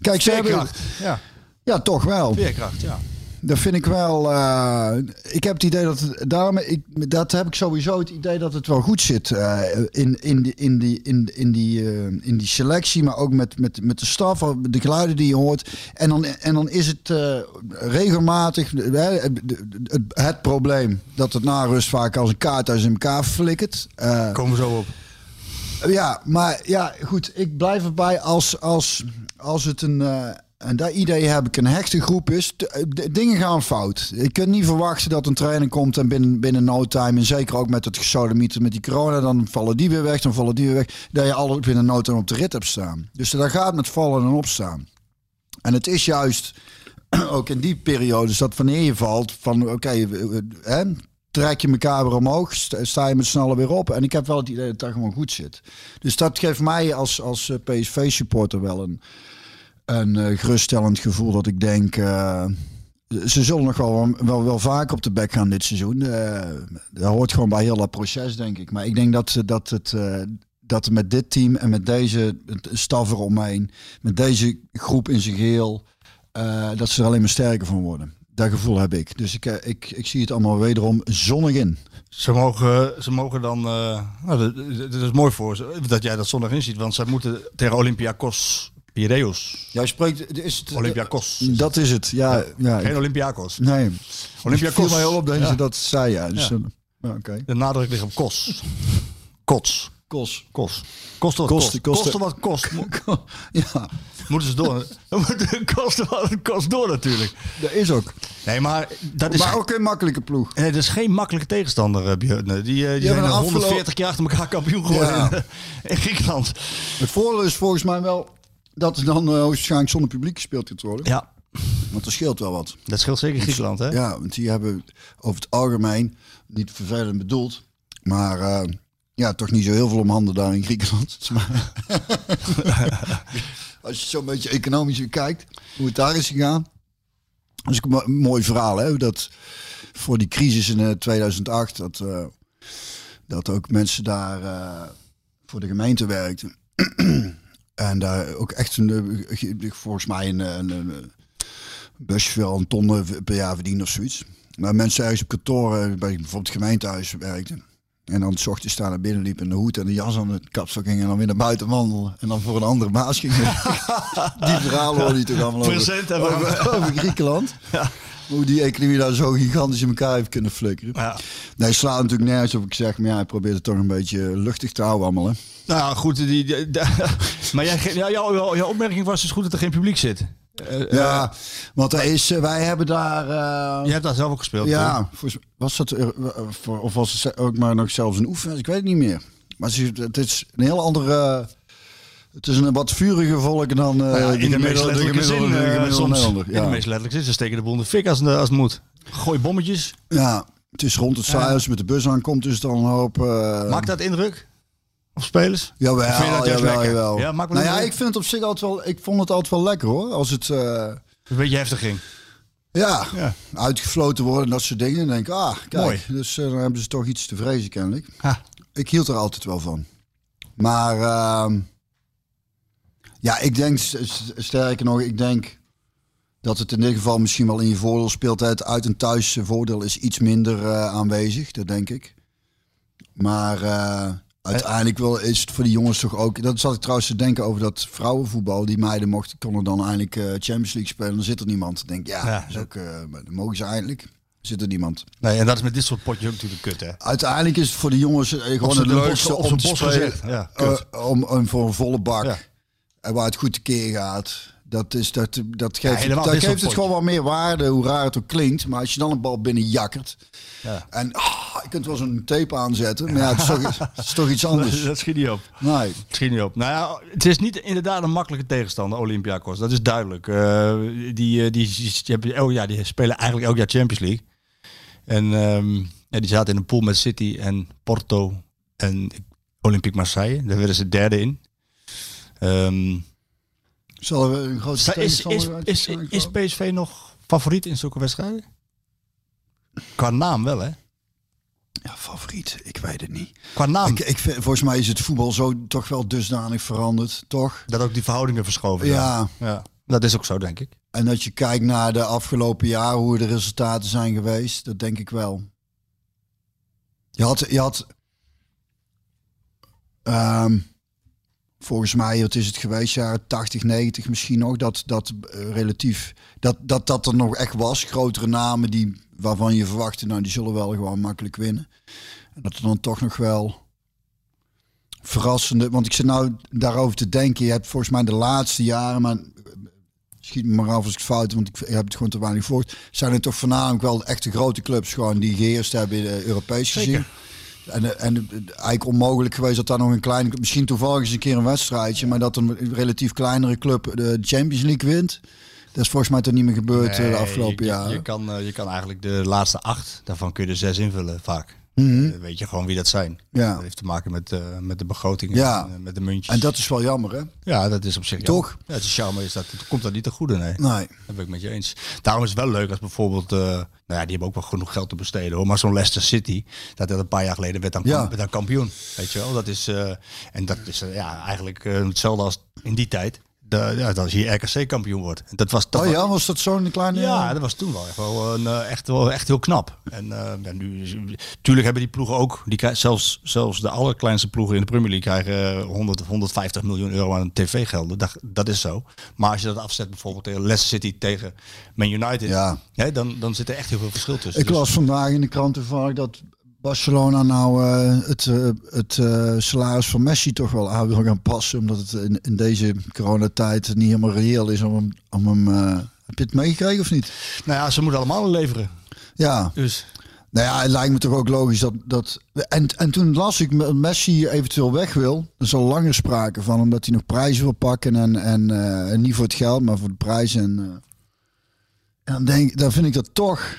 Kijk, ze hebben... Ja, Ja, toch wel. veerkracht, ja. Dat vind ik wel. eh, ik heb het idee dat het, daarom, ik, dat heb ik sowieso het idee dat het wel goed zit eh, in, in, die, in, die, in, in, die, eh, in die selectie, maar ook met, met, met de staf, de geluiden die je hoort. En dan, en dan is het regelmatig het, het, het probleem dat het na rust vaak als een kaarthuis in elkaar flikkert. Komen we zo op. ja, maar ja, goed. Ik blijf erbij als, als, als het een. Eh, en dat idee heb ik een hechte groep is. dingen gaan fout. Je kunt niet verwachten dat een trainer komt en binnen, binnen no time. En zeker ook met het gesodemieter met die corona. Dan vallen die weer weg, dan vallen die weer weg. Dat je alle binnen no time op de rit hebt staan. Dus daar gaat met vallen en opstaan. En het is juist (clears throat) ook in die periodes dat wanneer je valt, van oké, we- hè, trek je elkaar weer omhoog, sta- je met z'n allen weer op. En ik heb wel het idee dat dat gewoon goed zit. Dus dat geeft mij als, als PSV-supporter wel een, een eh, geruststellend gevoel dat ik denk... eh, ze zullen nog wel, wel, wel vaak op de bek gaan dit seizoen. Eh, dat hoort gewoon bij heel dat proces, denk ik. Maar ik denk dat, ze- dat, het, dat met dit team en met deze staf eromheen... met deze groep in zijn geheel... eh, dat ze er alleen maar sterker van worden. Dat gevoel heb ik. Dus ik, ik, ik zie het allemaal wederom zonnig in. Ze mogen, ze mogen dan. nou, dat, is mooi voor ze dat jij dat zondag inziet. Want zij moeten tegen Olympiakos Piraeus. Jij spreekt... Is het, Olympiakos. Dat is het, ja. ja. Geen Olympiakos. Nee. Olympiakos. viel mij al op dat Ja. dat zei, ja. Dus, Ja. eh, ja, Oké. De nadruk ligt op kos. Kots. Kos. Kos. Kost wat Kost- kost. wat kost. (laughs) Ja, Moeten ze door. (laughs) Kost wat het kost door natuurlijk. dat is ook. Nee, maar dat is, Maar ook een makkelijke ploeg. nee, dat is geen makkelijke tegenstander, eh, Björn. Die, eh, die hebben zijn afgelopen- 140 jaar achter elkaar kampioen geworden Ja. in, (laughs) in Griekenland. Het voordeel is volgens mij wel dat er dan uh, waarschijnlijk zonder publiek gespeeld gaat worden. Ja, Want er scheelt wel wat. dat scheelt zeker Griekenland, hè? Ja, want die hebben over het algemeen, niet vervelend bedoeld, maar eh, ja, toch niet zo heel veel om handen daar in Griekenland. (laughs) (laughs) Als je zo'n beetje economisch weer kijkt, hoe het daar is gegaan. Dat is een mo- een mooi verhaal, hè? Dat voor die crisis in eh, 2008, dat, eh, dat ook mensen daar voor de gemeente werkten. (clears throat) en daar ook echt een, eh, ge- volgens mij een, een, een busje wel een ton eh, per jaar verdienen of zoiets. Maar mensen ergens op kantoor, eh, bij bijvoorbeeld het gemeentehuis werkten. En dan 's ochtends staan naar binnen liepen en de hoed en de jas aan het kapstok gingen en dan weer naar buiten wandelen. En dan voor een andere baas gingen. (laughs) die verhalen hoor je toch allemaal over, over, over Griekenland. Hoe die economie daar zo gigantisch in elkaar heeft kunnen flikkeren. Ja. Nee, slaat natuurlijk nergens op ik zeg, maar ja, hij probeert het toch een beetje luchtig te houden allemaal. Hè. Nou goed, die, die- die- (laughs) maar jij, ja, jouw, opmerking was dus goed dat er geen publiek zit. Eh, Ja, want er is, eh, wij hebben daar... eh, Je hebt daar zelf ook gespeeld. Ja, volgens- was dat, eh, eh, voor- of was het ook maar nog zelfs een oefening? Ik weet het niet meer. Maar het is- het is een heel andere... Het is een wat vuriger volk dan eh Nou ja, in de meest letterlijke zin, de eh, gemiddelde soms. Nederlander. In de Ja. meest letterlijke zin. Ze steken de boel in de fik als, als het moet. Gooi bommetjes. ja, het is rond het saai. Als je met de bus aankomt, is het dan een hoop... eh, Maakt dat indruk op spelers? Jawel, Of vind je dat juist jawel, lekker? jawel. Ja, maakt me nou ja, ik vind het op zich altijd wel... Ik vond het altijd wel lekker hoor. Als het... eh, Een beetje heftig ging. ja, Ja. uitgefloten worden en dat soort dingen. Dan denk ik, ah, kijk. Mooi. Dus eh, dan hebben ze toch iets te vrezen kennelijk. Ha. Ik hield er altijd wel van. Maar ehm, ja, ik denk, sterker nog, ik denk dat het in dit geval misschien wel in je voordeel speelt. Het uit- en thuis voordeel is iets minder eh, aanwezig, dat denk ik. Maar eh, uiteindelijk wel is het voor die jongens toch ook... Dat zat ik trouwens te denken over dat vrouwenvoetbal. Die meiden mochten, konden dan eindelijk eh, Champions League spelen. Dan zit er niemand. Dan denk ik, ja, Ja, dat is ook, dan mogen ze eindelijk. Zit er niemand. Nee, en dat is met dit soort potjes ook natuurlijk kut, hè? Uiteindelijk is het voor de jongens eh, gewoon bos- leukste om te spelen. Ja, om, om voor een volle bak. Ja. En waar het goed tekeer gaat. Dat, is, dat, dat geeft, helemaal dat geeft het gewoon wat meer waarde, hoe raar het ook klinkt. Maar als je dan een bal binnen jakkert. Ja. En ah, je kunt wel zo'n tape aanzetten. Maar ja, het is toch, (laughs) het is toch iets anders. Dat schiet niet op. Nee. Het schiet niet op. Nou ja, het is niet inderdaad een makkelijke tegenstander, Olympiakos. Dat is duidelijk. Eh, die, die, die, elk jaar, die spelen eigenlijk elk jaar Champions League. En ehm, ja, die zaten in een pool met City en Porto en Olympique Marseille. Daar werden ze derde in. Ehm, Zullen we een grote is, is, is, is PSV nog favoriet in zulke wedstrijden? Qua naam wel, hè? Ja, favoriet. Ik weet het niet. Qua naam. Ik, ik vind, volgens mij is het voetbal zo toch wel dusdanig veranderd, toch? dat ook die verhoudingen verschoven zijn. Ja. ja. Dat is ook zo, denk ik. En dat je kijkt naar de afgelopen jaren, hoe de resultaten zijn geweest, dat denk ik wel. Je had, je had ehm, volgens mij, wat is het geweest, jaren 80, 90 misschien nog, dat dat eh, relatief, dat, dat dat er nog echt was. Grotere namen die, waarvan je verwachtte, nou die zullen wel gewoon makkelijk winnen. En dat er dan toch nog wel verrassende, want ik zit nou daarover te denken, je hebt volgens mij de laatste jaren, maar schiet me maar af als ik fout heb, want ik heb het gewoon te weinig gevolgd. Zijn er toch voornamelijk wel echte grote clubs gewoon die geheerst hebben uh, Europees gezien. En, eh, en eh, eigenlijk onmogelijk geweest dat daar nog een kleine, misschien toevallig eens een keer een wedstrijdje, maar dat een relatief kleinere club de Champions League wint. Dat is volgens mij toch niet meer gebeurd eh, de afgelopen jaren. Je kan, je kan eigenlijk de laatste acht, daarvan kun je er zes invullen vaak. Mhm. Eh, weet je gewoon wie dat zijn. Ja. Dat heeft te maken met, eh, met de begrotingen, Ja. en, eh, met de muntjes. En dat is wel jammer, hè? ja, dat is op zich Toch? jammer. Ja, het is jammer, is dat, het komt dat niet te goede, nee. Nee. Dat ben ik met je eens. Daarom is het wel leuk als bijvoorbeeld, nou ja, die hebben ook wel genoeg geld te besteden hoor, maar zo'n Leicester City, dat dat een paar jaar geleden werd dan, Ja. werd dan kampioen, weet je wel. Dat is, en dat is ja, eigenlijk hetzelfde als in die tijd. De, ja, dat je RKC kampioen wordt. En Dat was, dat Oh ja, was dat zo'n kleine... Ja, dat was toen wel echt, wel een, eh, echt, wel echt heel knap. En eh, ja, nu, tuurlijk hebben die ploegen ook, die krijgen, zelfs, zelfs de allerkleinste ploegen in de Premier League krijgen 100 of 150 miljoen euro aan tv-gelden. Dat, dat is zo. Maar als je dat afzet bijvoorbeeld tegen Leicester City tegen Man United, Ja. hè, dan, dan zit er echt heel veel verschil tussen. Ik Dus- las vandaag in de krant toevallig dat Barcelona nou eh, het, eh, het eh, salaris van Messi toch wel aan wil gaan passen. Omdat het in, in deze coronatijd niet helemaal reëel is om hem... Om hem heb je het meegekregen of niet? nou ja, ze moeten allemaal leveren. Ja, Dus nou ja, het lijkt me toch ook logisch dat... dat en, en toen las ik dat Messi eventueel weg wil. Er is al langer sprake van, omdat hij nog prijzen wil pakken. En, en, en niet voor het geld, maar voor de prijzen. En, en dan, denk, dan vind ik dat toch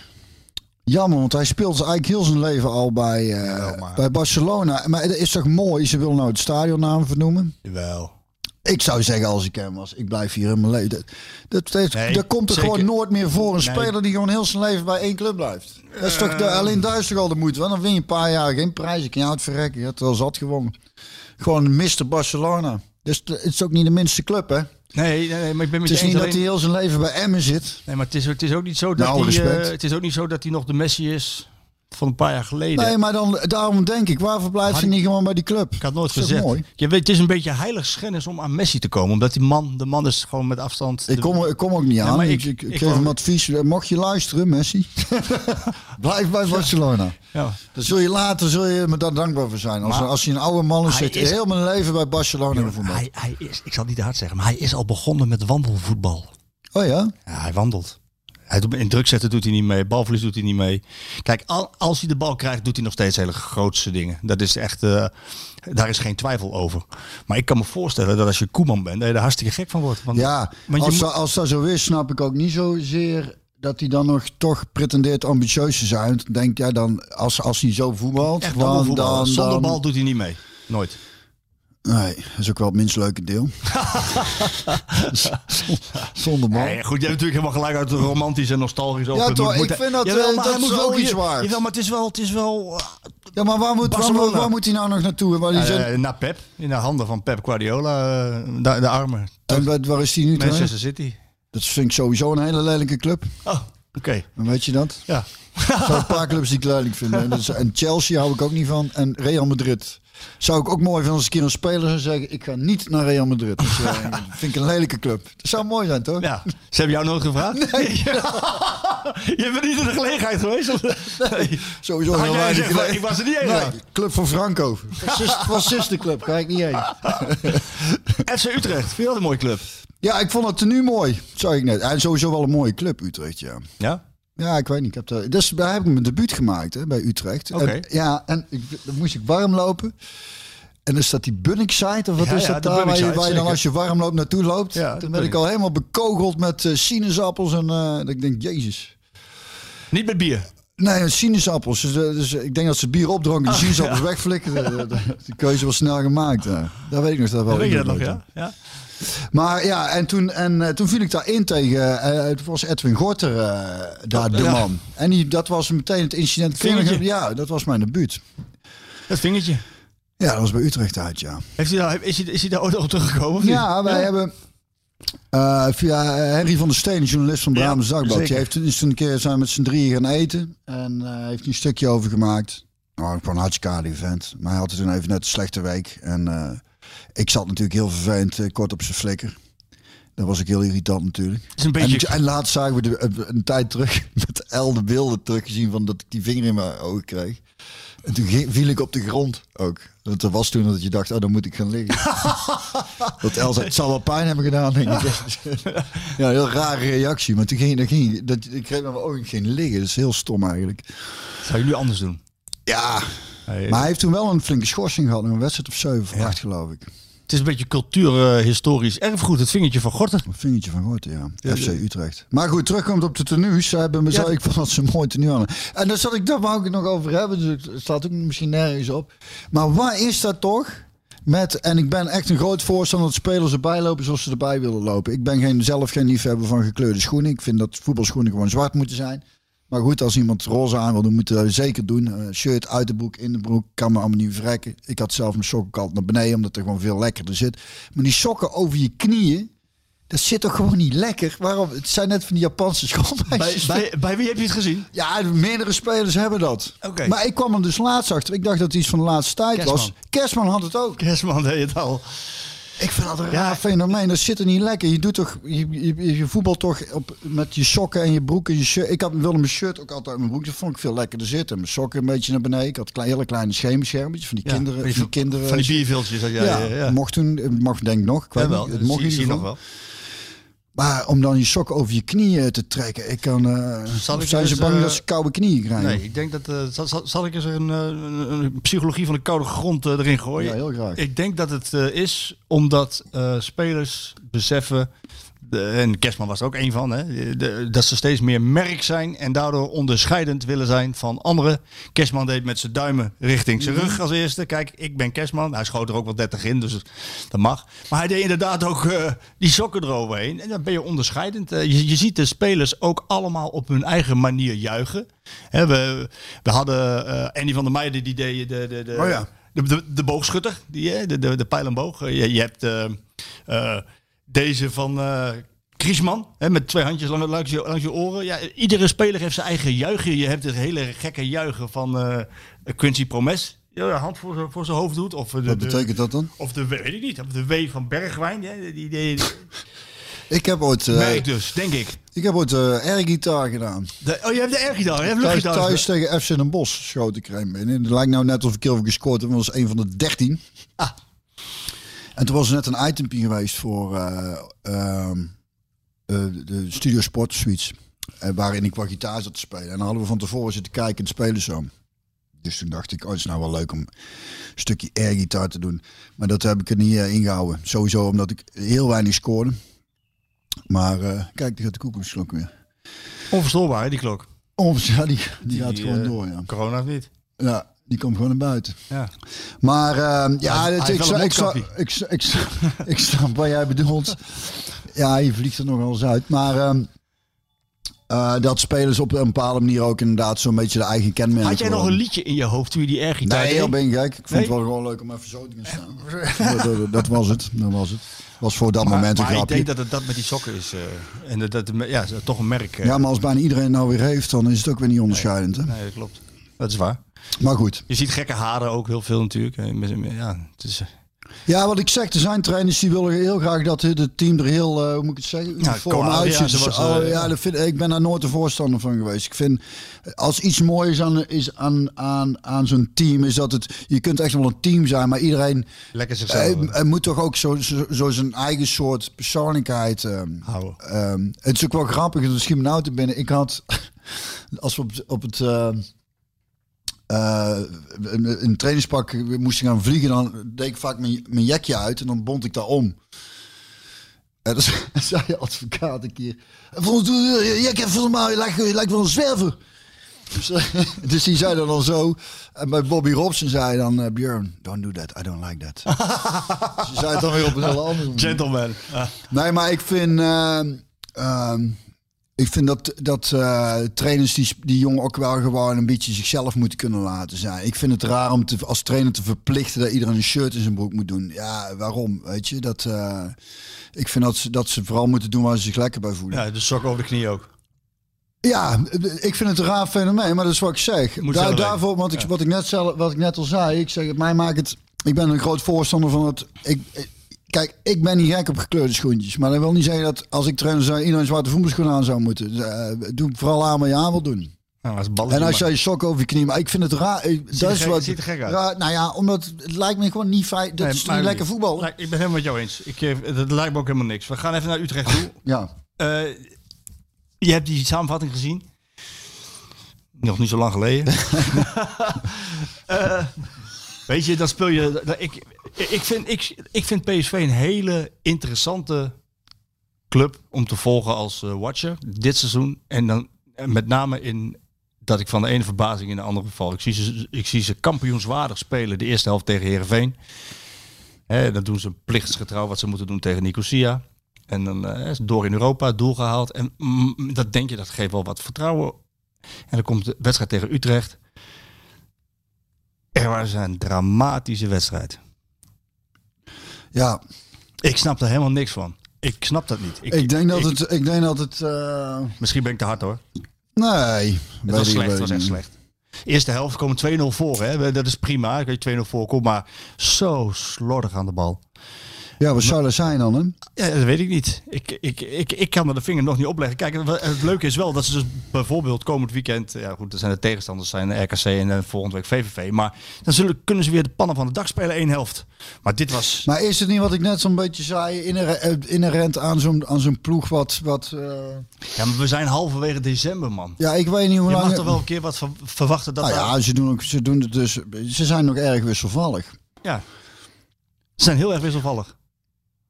jammer, want hij speelt eigenlijk heel zijn leven al bij, eh, Ja, bij Barcelona. Maar het is toch mooi, ze willen nou het stadionnaam vernoemen. jawel. Ik zou zeggen als ik hem was, ik blijf hier in mijn leven. Dat, dat, dat, Nee, dat komt er zeker. gewoon nooit meer voor een Nee. speler die gewoon heel zijn leven bij één club blijft. Dat is toch de, alleen toch al de moeite. Want dan win je een paar jaar geen prijs. Ik kan je uitverrekken. Je hebt er al zat gewonnen. Gewoon Mr. Barcelona. Dus de- het is ook niet de minste club, hè? Nee, nee, nee, maar ik ben met Het is je eens niet dat alleen- hij heel zijn leven bij Emmen zit. Nee, maar het is, het is ook niet zo dat Nou, hij, respect. eh, het is ook niet zo dat hij nog de Messi is van een paar jaar geleden. Nee, maar dan, daarom denk ik, waarvoor blijft hij ik- niet gewoon bij die club? Ik had nooit gezegd. mooi? Je weet, het is een beetje heiligschennis om aan Messi te komen. Omdat die man, de man is gewoon met afstand. Ik kom, ik kom ook niet aan. ik, ik- ik, ik ik geef hem advies. Mocht je luisteren, Messi. (laughs) Blijf bij Barcelona. Ja. Dan zul je later zul je me daar dankbaar voor zijn. Als, Maar als je een oude man is, zit is- heel mijn leven bij Barcelona. Hij, hij is, ik zal het niet te hard zeggen, maar hij is al begonnen met wandelvoetbal. Oh ja? Ja, hij wandelt. Hij doet, in druk zetten doet hij niet mee, balverlies doet hij niet mee. Kijk, al, als hij de bal krijgt, doet hij nog steeds hele grootste dingen. Dat is echt, eh, daar is geen twijfel over. Maar ik kan me voorstellen dat als je Koeman bent, dat je er hartstikke gek van wordt. Want, Ja, want als, moet- als dat zo is, snap ik ook niet zozeer dat hij dan nog toch pretendeert ambitieus te zijn. Dan denk jij dan, als, als hij zo voetbalt, echt dan, voetballen. dan, Zonder dan- bal doet hij niet mee. Nooit. Nee, dat is ook wel het minst leuke deel. (laughs) Zonder bal. Nee, goed, je hebt natuurlijk helemaal gelijk uit romantisch en nostalgisch over. Ja, toch, moet- ik vind dat, Jawel, eh, maar dat hij moet wel ook iets. Jawel, maar het is wel, het is wel eh, Ja, maar waar moet, waar, waar moet hij nou nog naartoe? Waar eh, naar Pep, in de handen van Pep Guardiola, de, de armen. en waar- waar is hij nu? Manchester City. Dat vind ik sowieso een hele lelijke club. Oh, oké. Weet je dat? Ja. Er zijn een paar clubs die ik lelijk vind. En Chelsea hou ik ook niet van. En Real Madrid. Zou ik ook mooi vinden als een keer een speler zou zeggen... ik ga niet naar Real Madrid. Dat dat (laughs) vind ik een lelijke club. Dat zou mooi zijn, toch? ja. Ze hebben jou nooit gevraagd? Nee. (laughs) je bent niet in de gelegenheid geweest? of- Nee. Sowieso Had heel jij weinig gezegd, ik was er niet heen Nee, club van Franco. Fascist, (laughs) fascistenclub, ga ik niet heen. FC Utrecht, vind je dat een mooie club? Ja, ik vond het nu mooi. Zou ik net. En sowieso wel een mooie club, Utrecht, ja. Ja? Ja, ik weet niet. Ik heb daar, dus daar heb ik mijn debuut gemaakt hè, bij Utrecht. En, ja, en ik, dan moest ik warm lopen. En dan staat die Bunnik-site, of wat Ja, is ja, dat de daar, waar je, waar je dan als je warm loopt naartoe loopt. Ja, toen ben ik al helemaal bekogeld met eh, sinaasappels en eh, dat ik denk, jezus. Niet met bier. Nee, sinaasappels. Dus, eh, dus ik denk dat ze bier opdronken, (laughs) de sinaasappels wegflikken. De, de, keuze was snel gemaakt. ja. Daar weet ik nog dat wel. Weet je dat nog, ja? ja? Maar ja, en toen, en, eh, toen viel ik daarin tegen, eh toen was Edwin Gorter eh, daar Oh, de ja. man. En die, dat was meteen het incident. Vingertje. Ja, dat was mijn debuut. Dat vingertje. Ja, dat was bij Utrecht uit, ja. Heeft hij daar, is, hij, is hij daar ooit op teruggekomen? Ja, wij hebben via Henry van der Steen, journalist van Ja, Brabants Dagblad. zeker. Die heeft toen een keer zijn met z'n drieën gaan eten. En eh, heeft een stukje over gemaakt. Nou, gewoon een hartstikke aardig vent. Maar hij had het toen even net een slechte week. En ik zat natuurlijk heel vervelend eh, kort op zijn flikker. Dat was ik heel irritant natuurlijk. Het is een beetje... En, en laatst zagen we de, een, tijd terug (laughs) met El de beelden teruggezien van dat ik die vinger in mijn ogen kreeg. En toen viel ik op de grond ook. Want er was toen dat je dacht, oh, dan moet ik gaan liggen. (laughs) dat El zei, het zal wel pijn hebben gedaan, denk ik. (laughs) ja, heel rare reactie. Maar toen ging, dan ging dat, ik kreeg mijn ogen geen liggen. Dat is heel stom eigenlijk. Zou je nu anders doen? Ja, Maar hij heeft toen wel een flinke schorsing gehad. Een wedstrijd of zeven of acht, geloof ik. Het is een beetje cultuurhistorisch erfgoed, het vingertje van Gorter. Een vingertje van Gorten, ja. Ja, FC. Utrecht. Maar goed, terugkomt op de tenues. Ze hebben me Ja. zo, ik vond dat ze een mooi tenue aan. En daar zat ik, daar wou ik het nog over hebben. Dus het staat ook misschien nergens op. Maar waar is dat toch? Met, en ik ben echt een groot voorstander dat spelers erbij lopen zoals ze erbij willen lopen. Ik ben geen, zelf geen liefhebber van gekleurde schoenen. Ik vind dat voetbalschoenen gewoon zwart moeten zijn. Maar goed, als iemand roze aan wil, dan moet hij dat zeker doen. Eh, shirt uit de broek, in de broek, kan me allemaal niet verrekken. Ik had zelf mijn sokken altijd naar beneden, omdat er gewoon veel lekkerder zit. Maar die sokken over je knieën, Dat zit toch gewoon niet lekker? Waarom? Het zijn net van die Japanse schoolmeisjes. bij, bij wie heb je het gezien? Ja, meerdere spelers hebben dat. Oké. Maar ik kwam er dus laatst achter. Ik dacht dat het iets van de laatste tijd was. Kerstman had het ook. Kerstman deed het al. Ik vind dat een Ja. raar fenomeen. Dat zit er niet lekker. Je doet toch, je, je, je voetbalt toch op, met je sokken en je broek en je shirt. Ik had, wilde mijn shirt ook altijd uit mijn broek. Dat vond ik veel lekkerder zitten. Mijn sokken een beetje naar beneden. Ik had klein, hele kleine schemerschermpjes van die Ja, kinderen. van die- Van die kinderen. Van die bierviltjes. had jij, ja, ja, ja. mocht toen, mag denk ik nog. Ik weet Ja, wel. niet, het Dat mocht zie, in ieder nog wel. Maar om dan je sokken over je knieën te trekken, ik kan. Zal ik zijn ze bang eh, dat ze koude knieën krijgen? Nee, ik denk dat. eh, zal, zal, ik eens een, een, psychologie van de koude grond erin gooien? Ja, heel graag. Ik denk dat het is omdat spelers beseffen. De, en Kerstman was er ook een van, hè, de- dat ze steeds meer merk zijn en daardoor onderscheidend willen zijn van anderen. Kerstman deed met zijn duimen richting zijn rug als eerste. Kijk, ik ben Kerstman. Hij schoot er ook wel 30 in, dus dat mag. Maar hij deed inderdaad ook eh, die sokken eroverheen. En dan ben je onderscheidend. Eh, je, je ziet de spelers ook allemaal op hun eigen manier juichen. Hè, we, we hadden eh Andy van der Meijden, die deed de, de, de, Oh ja. de, de, de boogschutter, die, de, de, de pijl en boog. Eh, Je, je hebt eh, eh, deze van eh Griezmann, hè, met twee handjes lang, langs, je, langs je oren. Ja, iedere speler heeft zijn eigen juichen. Je hebt het hele gekke juichen van eh, Quincy Promes. Ja, hand voor, zijn- voor zijn hoofd doet. Of de, Wat betekent dat dan? Of de, weet ik niet, of de W van Bergwijn. Die, die, die, Ik heb ooit, eh, merk dus, denk ik. ik heb ooit eh airgitaar gedaan. De, oh, je hebt de airgitaar, je hebt Thuis, thuis tegen FC Den Bosch schoot ik er binnen. Het lijkt nou net of ik heel veel gescoord heb. want Dat was een van de dertien. Ah. En toen was er net een itempje geweest voor eh, ehm, eh, de Studio Sport Suites. eh, waarin ik wat gitaar zat te spelen. En dan hadden we van tevoren zitten kijken en spelen zo. Dus toen dacht ik, oh, het is nou wel leuk om een stukje airgitaar te doen. Maar dat heb ik er niet eh, ingehouden. Sowieso omdat ik heel weinig scoorde. Maar kijk, die gaat de koekoeksklok weer. Onverstoorbaar, hè, die klok. Ja, die, die, gaat gewoon door, ja. Corona of niet. Ja, die komt gewoon naar buiten. Ja. Maar ehm, ja, ik, ik, ik, ik, (laughs) ik snap wat jij bedoelt. Ja, je vliegt er nogal eens uit. Maar ehm, eh, dat spelers op een bepaalde manier ook inderdaad zo'n beetje de eigen kenmerken Had jij nog een liedje in je hoofd toen je die airgitaar Nee, heel ben ik gek. Ik vond Nee? het wel gewoon leuk om even zo te gaan staan. (laughs) dat, dat- dat was het. Dat was het. Was voor dat Maar, moment een maar ik grapje. denk dat het dat met die sokken is. eh, en dat, dat, ja, is toch een merk. Ja, maar als bijna iedereen het nou weer heeft, dan is het ook weer niet onderscheidend. Hè? Nee, dat klopt. Dat is waar. Maar goed. Je ziet gekke haren ook heel veel natuurlijk. Eh, Ja, het is, eh, Ja, wat ik zeg, er zijn trainers die willen heel graag dat het team er heel, eh, hoe moet ik het zeggen, uniform uitziet. ja, was, oh, ja, dat vind, ik ben daar nooit een voorstander van geweest. Ik vind, als iets moois aan, is aan, aan, aan zo'n team, is dat het, je kunt echt wel een team zijn, maar iedereen lekker zichzelf eh, moet toch ook zo, zo, zo zijn eigen soort persoonlijkheid houden. Het is ook wel grappig, me nou te binnen. Ik had, (laughs) als we op, op het eh, een, een trainingspak moesten gaan vliegen, dan deed ik vaak mijn, mijn jekje uit en dan bond ik daar om. En dan (laughs) zei je advocaat een keer, volgens je jek heeft volgens mij lijkt, je lijkt wel een zwerver. (laughs) Dus, eh, dus die zei dat dan zo. En bij Bobby Robson zei dan, eh, Björn, don't do that, I don't like that. (laughs) Ze zei het dan weer op een hele andere manier. Gentleman. Ah. Nee, maar ik vind, ehm, ik vind dat, dat eh, trainers die, die jongen ook wel gewoon een beetje zichzelf moeten kunnen laten zijn. Ik vind het raar om te, als trainer te verplichten dat iedereen een shirt in zijn broek moet doen. Ja, waarom? Weet je, dat, eh, ik vind dat ze, dat ze vooral moeten doen waar ze zich lekker bij voelen. Ja. Ja, de sokken over de knie ook. ik vind het een raar fenomeen, maar dat is wat ik zeg. Moet Daar, daarvoor, want ik, wat, ik net wat ik net al zei, ik zeg, mij maakt het. Ik ben een groot voorstander van het. Ik- Kijk, ik ben niet gek op gekleurde schoentjes. Maar dat wil niet zeggen dat als ik trainer zou, iedereen zwarte voetbalschoenen aan zou moeten. Eh, doe vooral aan wat je aan wil doen. Nou, als En als jij je sok over je knie, maar ik vind het raar. ik- Dat is gek- wat. ziet er gek uit. raar- nou ja, omdat het lijkt me gewoon niet fijn. Dat Nee, is niet lekker voetbal. Nee, ik ben helemaal met jou eens. Ik, eh, dat lijkt me ook helemaal niks. We gaan even naar Utrecht toe. Ja. Eh, je hebt die samenvatting gezien. Nog niet zo lang geleden. (laughs) weet je, dan speel je. dat- Ik, ik, vind, ik, ik vind PSV een hele interessante club om te volgen als eh, watcher dit seizoen. En dan met name in dat ik van de ene verbazing in de andere val. Ik zie ze, ik zie ze kampioenswaardig spelen de eerste helft tegen Herenveen. Dan doen ze plichtsgetrouw wat ze moeten doen tegen Nicosia. En dan is door in Europa doel gehaald. En dat denk je, dat geeft wel wat vertrouwen. En dan komt de wedstrijd tegen Utrecht. Er was een dramatische wedstrijd. Ja. Ik snap er helemaal niks van. Ik snap dat niet. Ik, Ik denk dat ik- het... Ik denk dat het eh, Misschien ben ik te hard hoor. nee. Het was slecht, het was echt slecht. Eerste helft komen 2-0 voor. Hè. Dat is prima. Dat je 2-0 voorkomt. Maar zo slordig aan de bal. Ja, wat zou dat zijn dan, hè? Ja, dat weet ik niet. Ik, ik, ik, ik kan er de vinger nog niet opleggen. Kijk, het leuke is wel dat ze dus bijvoorbeeld komend weekend... Ja goed, er zijn de tegenstanders zijn RKC en eh, volgende week VVV. Maar dan zullen, kunnen ze weer de pannen van de dag spelen één helft. Maar dit was... Maar is het niet wat ik net zo'n beetje zei, inher- eh, inherent aan zo'n aan zo'n ploeg wat... wat eh, Ja, maar we zijn halverwege december, man. ja, ik weet niet hoe Je lang... mag toch wel een keer wat ver- verwachten dat... nou ja, ze doen, ook, ze doen het dus... Ze zijn nog erg wisselvallig. ja. Ze zijn heel erg wisselvallig.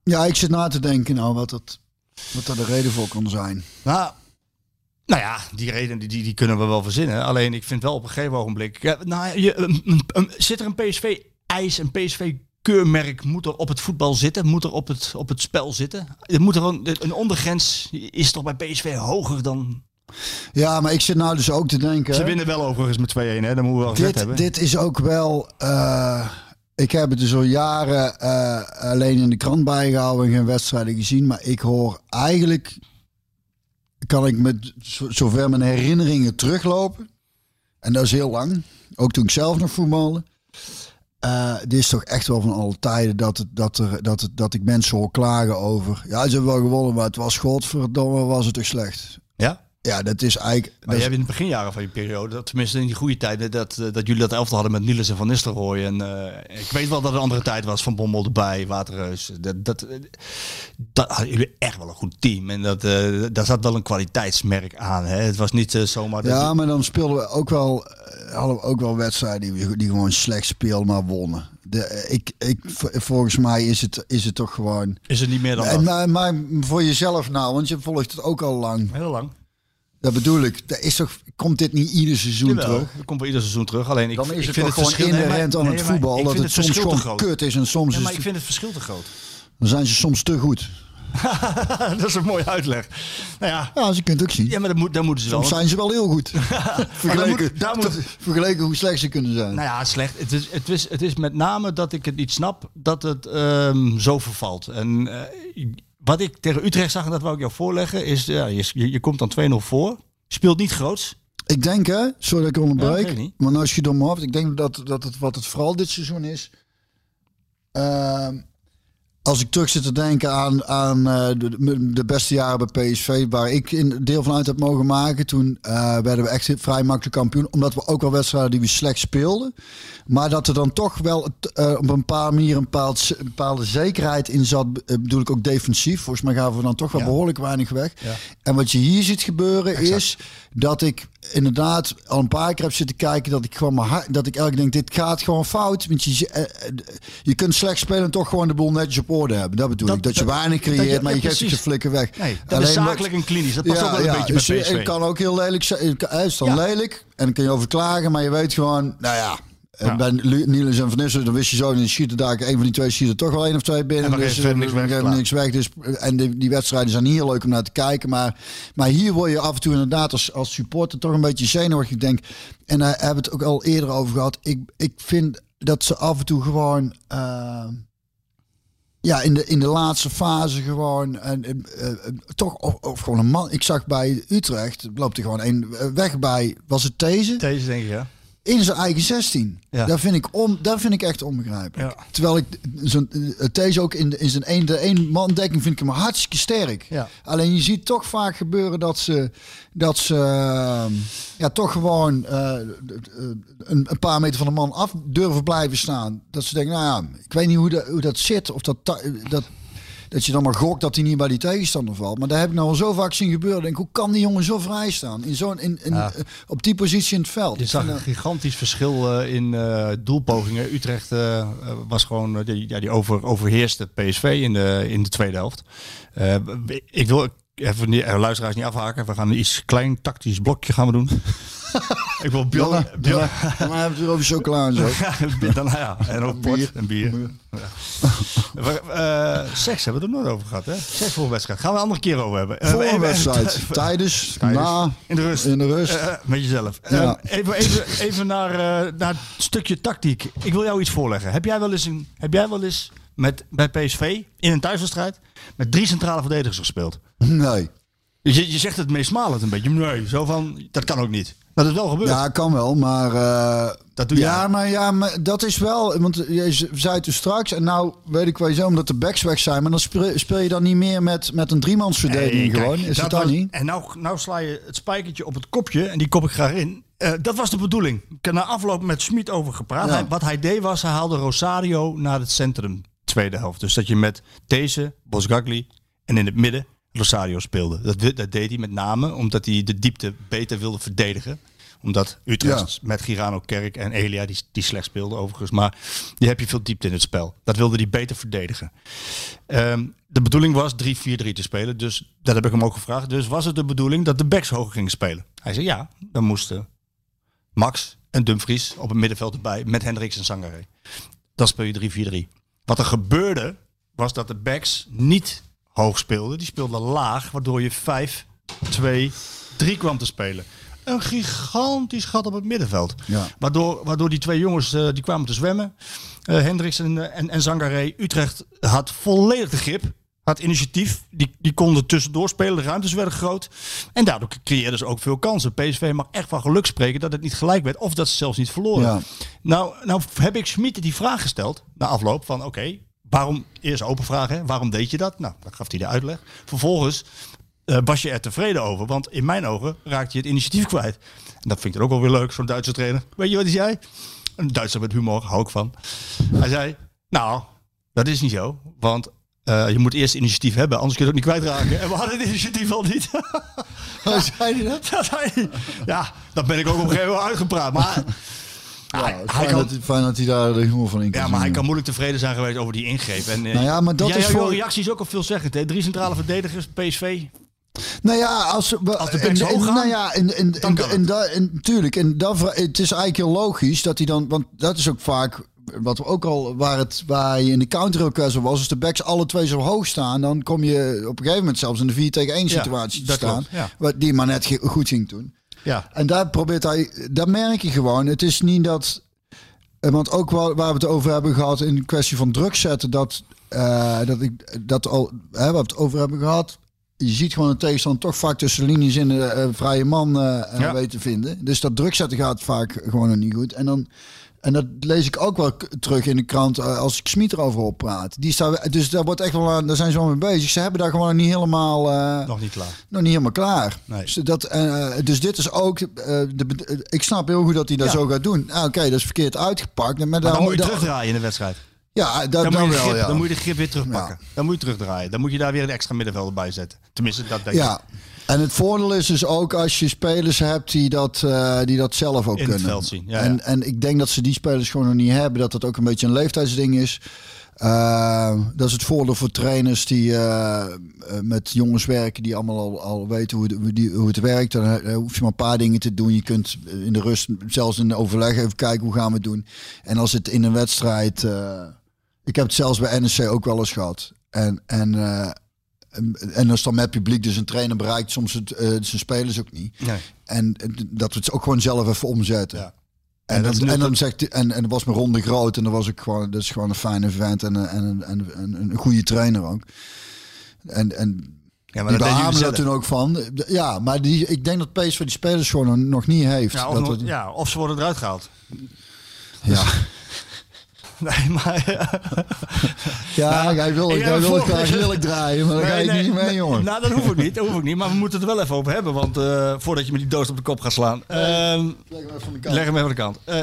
Ja, ik zit na te denken nou wat, dat, wat daar de reden voor kan zijn. Nou, nou ja, die reden die, die, die kunnen we wel verzinnen. Alleen ik vind wel op een gegeven ogenblik... Ja, nou, je, een- zit er een PSV-eis, een PSV-keurmerk... moet er op het voetbal zitten? Moet er op het, op het spel zitten? Er moet er een, een ondergrens is toch bij PSV hoger dan... Ja, maar ik zit nou dus ook te denken... Ze winnen wel overigens met 2-1, hè? Dat moeten we wel dit, hebben. dit is ook wel... eh, ik heb het dus al jaren eh, alleen in de krant bijgehouden en geen wedstrijden gezien. Maar ik hoor eigenlijk... Kan ik met zo- zover mijn herinneringen teruglopen. En dat is heel lang. Ook toen ik zelf nog voetbalde. Eh, dit is toch echt wel van alle tijden dat, het, dat, er, dat, het, dat ik mensen hoor klagen over. Ja, ze hebben wel gewonnen, maar het was godverdomme, was het toch slecht. Ja? Ja, dat is eigenlijk... Maar dat je hebt in het beginjaren van je periode, tenminste in die goede tijden, dat, eh, dat jullie dat elftal hadden met Niels en Van Nistelrooy. En eh, ik weet wel dat het een andere tijd was van Bommel erbij, Waterreus. Dat, dat, eh, dat hadden jullie echt wel een goed team. En dat, daar zat wel een kwaliteitsmerk aan. Hè? Het was niet eh, zomaar... dat Ja, maar dan speelden we ook wel, hadden we ook wel wedstrijden die, die gewoon slecht speelden, maar wonnen. De, ik, ik, volgens mij is het, is het toch gewoon. Is het niet meer dan En, maar, maar voor jezelf nou, want je volgt het ook al lang. Heel lang. Dat bedoel ik. Dat is toch, komt dit niet ieder seizoen Jawel, terug? dat komt wel ieder seizoen terug. Alleen ik, Dan is ik het vind het gewoon verschil- nee, maar- inherent aan nee, het voetbal. Dat het soms gewoon groot. kut is en soms Ja, is maar ik het, vind het verschil te groot. dan zijn ze soms te goed. (laughs) dat is een mooie uitleg. Nou ja, Ja, ze kunt het ook zien. ja maar moet, dan moeten ze wel... Soms zijn ze wel heel goed. (laughs) vergeleken, moet- daar moet- vergeleken hoe slecht ze kunnen zijn. Nou ja, slecht. Het is, het, is, het is met name dat ik het niet snap dat het ehm, zo vervalt. En eh, wat ik tegen Utrecht zag, en dat wou ik jou voorleggen, is ja, je, je, je komt dan 2-0 voor. Je speelt niet groots. Ik denk hè, sorry dat ik onderbreek, Ja, maar als je door mijn hoofd, ik denk dat, dat het wat het vooral dit seizoen is. ehm, als ik terug zit te denken aan, aan eh, de, de- beste jaren bij PSV, waar ik in deel van uit heb mogen maken, toen eh, werden we echt vrij makkelijk kampioen, omdat we ook wel wedstrijden die we slecht speelden, maar dat er dan toch wel eh, op een paar manier een, bepaald, een bepaalde zekerheid in zat, bedoel ik ook defensief. Volgens mij gaven we dan toch wel Ja. behoorlijk weinig weg. Ja. En wat je hier ziet gebeuren Exact. is dat ik inderdaad al een paar keer heb zitten kijken dat ik gewoon mijn hart, dat ik elke denk dit gaat gewoon fout. Want je, eh, eh, je kunt slecht spelen en toch gewoon de boel netjes op orde hebben. Dat bedoel Dat- ik. Dat je weinig dat creëert, maar je ja, geeft het je flikken weg. Nee, dat is wat- zakelijk en klinisch. Dat past ook wel een beetje dus bij PSV. Het kan ook heel lelijk zijn. Hij is dan lelijk en dan kun je over klagen, maar je weet gewoon, nou ja. Eh, Ja. Bij Niels en Van Nissen, dan wist je zo, in schieten daar een van die twee schieten toch wel één of twee binnen. En we dus geven verder niks we weg, niks weg. Dus, en die, die wedstrijden zijn niet heel leuk om naar te kijken. Maar, maar hier word je af en toe inderdaad als, als supporter toch een beetje zenuwig. Ik denk, en daar hebben we het ook al eerder over gehad. Ik, ik vind dat ze af en toe gewoon... eh, ja, in de, in de laatste fase gewoon en, eh, eh, toch of, of gewoon een man. Ik zag bij Utrecht loopt er gewoon een eh, weg bij. Was het deze? Deze denk ik, ja. In zijn eigen 16. Ja. Daar vind ik om, daar vind ik echt onbegrijpelijk. Ja. Terwijl ik eh, deze ook in, de- in zijn één de één man dekking vind ik hem hartstikke sterk. Ja. Alleen je ziet toch vaak gebeuren dat ze dat ze eh, ja toch gewoon eh, een, een paar meter van de man af durven blijven staan. Dat ze denken, nou ja, ik weet niet hoe dat, hoe dat zit of dat dat dat je dan maar gokt dat hij niet bij die tegenstander valt. Maar daar heb ik nou al zo vaak zien gebeuren. Denk, hoe kan die jongen zo vrij staan? In zo'n, in, in, Ja. eh, op die positie in het veld. Je zag een gigantisch verschil eh, in eh, doelpogingen. Utrecht was gewoon, die, ja, die over, overheerste PSV in de, in de tweede helft. Ik wil even niet, eh, luisteraars niet afhaken. We gaan een iets klein tactisch blokje gaan we doen. Ik wil Bjorn... Bjorn, Bjorn Dan hebben we het weer over chocola en zo. Ja, dan, ja, en ook Bier. en bier. Ja. Eh, seks hebben we het er nooit over gehad, hè? Seks voor een wedstrijd. Gaan we een andere keer over hebben. Eh, Voor een wedstrijd. Tijdens, na, In de rust. in de rust. Eh, met jezelf. Ja. Eh, even, even, even naar, eh, naar het stukje tactiek. Ik wil jou iets voorleggen. Heb jij wel eens, een, heb jij wel eens met, bij PSV in een thuiswedstrijd met drie centrale verdedigers gespeeld. Nee. Je, je zegt het meest smalend een beetje. Nee, zo van, dat kan ook niet. Maar dat is wel gebeurd. Ja, kan wel, maar... eh, Dat doe ja, jij. maar ja, maar dat is wel... Want je zei het dus straks, en nou weet ik wel zo, omdat de backs weg zijn, maar dan speel, je dan niet meer met, met een driemansverdediging Nee, kijk, gewoon. Is het dat dan was- niet? En nou, nou sla je het spijkertje op het kopje, en die kop ik graag in. Eh, dat was de bedoeling. Ik heb na afloop met Schmid over gepraat. Ja. Hij- wat hij deed was, hij haalde Rosario naar het centrum, tweede helft. Dus dat je met deze, Bosgagli en in het midden Rosario speelde. Dat, dat deed hij met name omdat hij de diepte beter wilde verdedigen omdat Utrecht met Girano Kerk en Elia, die, die slecht speelden overigens, maar die heb je veel diepte in het spel. Dat wilde hij beter verdedigen. Ehm, de bedoeling was 3-4-3 te spelen, dus dat heb ik hem ook gevraagd. Dus was het de bedoeling dat de backs hoger gingen spelen? Hij zei ja, dan moesten Max en Dumfries op het middenveld erbij met Hendricks en Sangaré. Dan speel je 3-4-3. Wat er gebeurde was dat de backs niet hoog speelden, die speelden laag, waardoor je 5-2-3 kwam te spelen. Een gigantisch gat op het middenveld. Ja. Waardoor, waardoor die twee jongens eh, die kwamen te zwemmen. Eh Hendricks en, eh, en, en Zangaré. Utrecht had volledig de grip. Had initiatief. Die, die konden tussendoor spelen. De ruimtes werden groot. En daardoor creëerden ze ook veel kansen. PSV mag echt van geluk spreken dat het niet gelijk werd. Of dat ze zelfs niet verloren. Ja. Nou, nou heb ik Schmid die vraag gesteld. Na afloop van oké. waarom, eerst open vraag hè, waarom deed je dat? Nou, dan gaf hij de uitleg. Vervolgens eh, was je er tevreden over. Want in mijn ogen raakte je het initiatief kwijt. En dat vind ik dan ook wel weer leuk, zo'n Duitse trainer. Weet je wat hij zei? Een Duitser met humor, hou ik van. Hij zei, nou, dat is niet zo. Want eh, je moet eerst initiatief hebben, anders kun je het ook niet kwijtraken. En we hadden het initiatief al niet. (laughs) Hoe zei hij dat? Dat zei hij. ja, dat ben ik ook op een gegeven moment uitgepraat. Maar, Ja, hij, kan, dat, fijn dat hij daar de humor van in kan ja, maar hij kan moeilijk tevreden zijn geweest over die ingreep. En, eh, Nou ja, maar dat jij- is jouw voor- reactie is ook al veelzeggend. Hè? Drie centrale verdedigers, PSV. Nou ja, als, we- Als de in- hoog gaan, nou ja, dan da- tuurlijk. En dat, vra- het is eigenlijk heel logisch dat hij dan, want dat is ook vaak wat we ook al waar het waar je in de counter ook zo was, als de backs alle twee zo hoog staan, dan kom je op een gegeven moment zelfs in de 4 tegen 1 Ja, situatie te staan, klopt, ja. wat die maar net goed ging doen. Ja, En daar probeert hij, dat merk je gewoon. Het is niet dat, eh, want ook waar, waar we het over hebben gehad in de kwestie van druk zetten, dat, eh, dat ik dat al, hè, waar we het over hebben gehad. Je ziet gewoon een tegenstander toch vaak tussen de linies in de eh, vrije man eh eh, Ja. weten te vinden. Dus dat druk zetten gaat vaak gewoon nog niet goed. En dan en dat lees ik ook wel terug in de krant als ik Smit erover op praat. Die staat, dus daar wordt echt wel aan, daar zijn ze wel mee bezig. Ze hebben daar gewoon niet helemaal. nog niet klaar. nog niet helemaal klaar. Nee. Dus, dat, dus dit is ook. de, ik snap heel goed dat hij dat Ja. zo gaat doen. Ah, Oké, dat is verkeerd uitgepakt. Maar, dan moet je terugdraaien in de wedstrijd. Ja, dat, Dan, dan, moet je de wel. grip, ja. dan moet je de grip weer terugpakken. Ja. Dan moet je terugdraaien. Dan moet je daar weer een extra middenvelder bij zetten. Tenminste, dat denk ik. ja. En het voordeel is dus ook als je spelers hebt die dat, eh, die dat zelf ook In het kunnen. veld zien, ja, en, ja. en ik denk dat ze die spelers gewoon nog niet hebben. Dat dat ook een beetje een leeftijdsding is. Eh, dat is het voordeel voor trainers die eh, met jongens werken, die allemaal al, al weten hoe, het- hoe, die, hoe het werkt. Dan hoef je maar een paar dingen te doen. Je kunt in de rust, zelfs in de overleg, even kijken hoe gaan we het doen. En als het in een wedstrijd. Ik heb het zelfs bij NEC ook wel eens gehad. En, en, eh, en, als dan met publiek, dus een trainer bereikt soms het, eh, zijn spelers ook niet. Nee. En dat we het ook gewoon zelf even omzetten. Ja. En, En dat en dan zegt hij- en, en was mijn ronde groot en dan was ik gewoon, dat is gewoon een fijne vent en, een- en, en, een- goede trainer ook. En, en Ja, maar die zelf. dat toen ook van. Ja, maar die, ik denk dat PSV die spelers gewoon nog niet heeft. Ja, of, dat nog- het- ja, of ze worden eruit gehaald. ja. (laughs) Nee, maar... (laughs) ja jij wil, ik jij wil (laughs) graag lelijk draaien, maar daar ga Nee, ik nee, niet mee, nee, jongen. Nou, dat hoef ik niet. Dat hoef ik niet. Maar we moeten het er wel even over hebben. Want eh, voordat je me die doos op de kop gaat slaan. Ehm, Leg hem even van de kant. leg hem even aan de kant. Eh,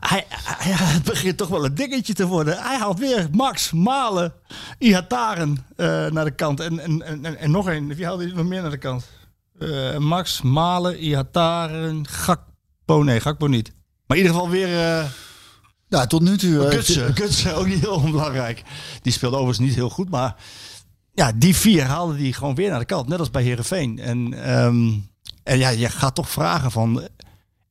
hij, het begint toch wel een dingetje te worden. Hij haalt weer Max, Malen, Ihataren eh, naar de kant. En, en, en, en, nog een. Wie haalde nog meer naar de kant? Max, Malen, Ihataren, Gakpo. Nee, Gakpo niet. Maar in ieder geval weer... eh, Ja, tot nu toe. eh, Gutsen, (laughs) Gutsen ook niet heel onbelangrijk. Die speelde overigens niet heel goed, maar ja, die vier haalden die gewoon weer naar de kant, net als bij Herenveen. En, ehm, en ja, je gaat toch vragen van,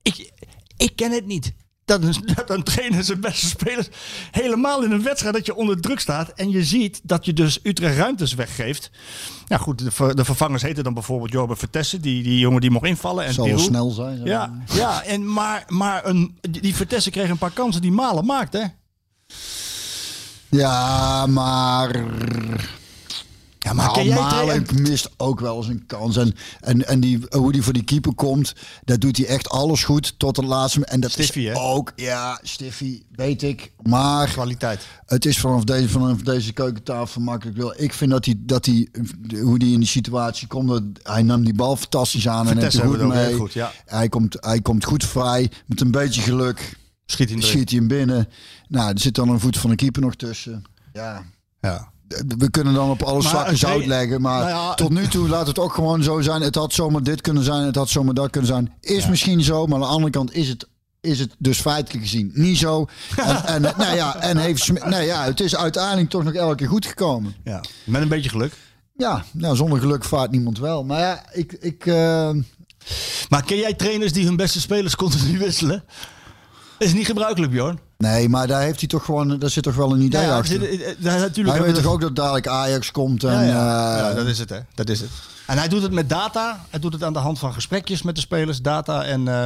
ik, ik ken het niet. Dat een, (laughs) dat een trainer zijn beste spelers helemaal in een wedstrijd dat je onder druk staat en je ziet dat je dus Utrecht ruimtes weggeeft. Ja goed, de, ver- de vervangers heten dan bijvoorbeeld Jorbe Vertessen, die, die jongen die mocht invallen. En zal snel zijn. Ja, (laughs) ja en maar, maar een, die die Vertessen kreeg een paar kansen die Malen maakt, hè? Ja, maar... Ja, maar Nou, Malen mist ook wel eens een kans. En, en, en die, hoe die voor die keeper komt, dat doet hij echt alles goed tot het laatste. En dat is hè? ook, ja, Stiffy, weet ik. Maar Kwaliteit. het is vanaf deze, vanaf deze keukentafel makkelijk wel. Ik vind dat hij, dat hij, hoe die in die situatie komt, dat, hij nam die bal fantastisch aan en neemt Vitesse hij goed mee. heel goed, ja. hij, komt, hij komt goed vrij, met een beetje geluk schiet hij hem binnen. Nou, er zit dan een voet van de keeper nog tussen. Ja, Ja. We kunnen dan op alle Maar tra- zout leggen, maar Nou ja, tot nu toe laat het ook gewoon zo zijn. Het had zomaar dit kunnen zijn, het had zomaar dat kunnen zijn. Is misschien zo, maar aan de andere kant is het, is het dus feitelijk gezien niet zo. En, (laughs) en, nou ja, en heeft, nou ja, het is uiteindelijk toch nog elke keer goed gekomen. ja. Met een beetje geluk. Ja, nou, zonder geluk vaart niemand wel. Maar ja, ik... ik eh, Maar ken jij trainers die hun beste spelers (laughs) continu wisselen? Is niet gebruikelijk, Bjorn. Nee, maar daar heeft hij toch gewoon, daar zit toch wel een idee Ja, achter. er zit- eh, daar- natuurlijk Hij weet toch ook dat dadelijk Ajax komt en... Ja, ja. eh, Ja, dat is het, hè. Dat is het. En hij doet het met data. Hij doet het aan de hand van gesprekjes met de spelers, data en... eh,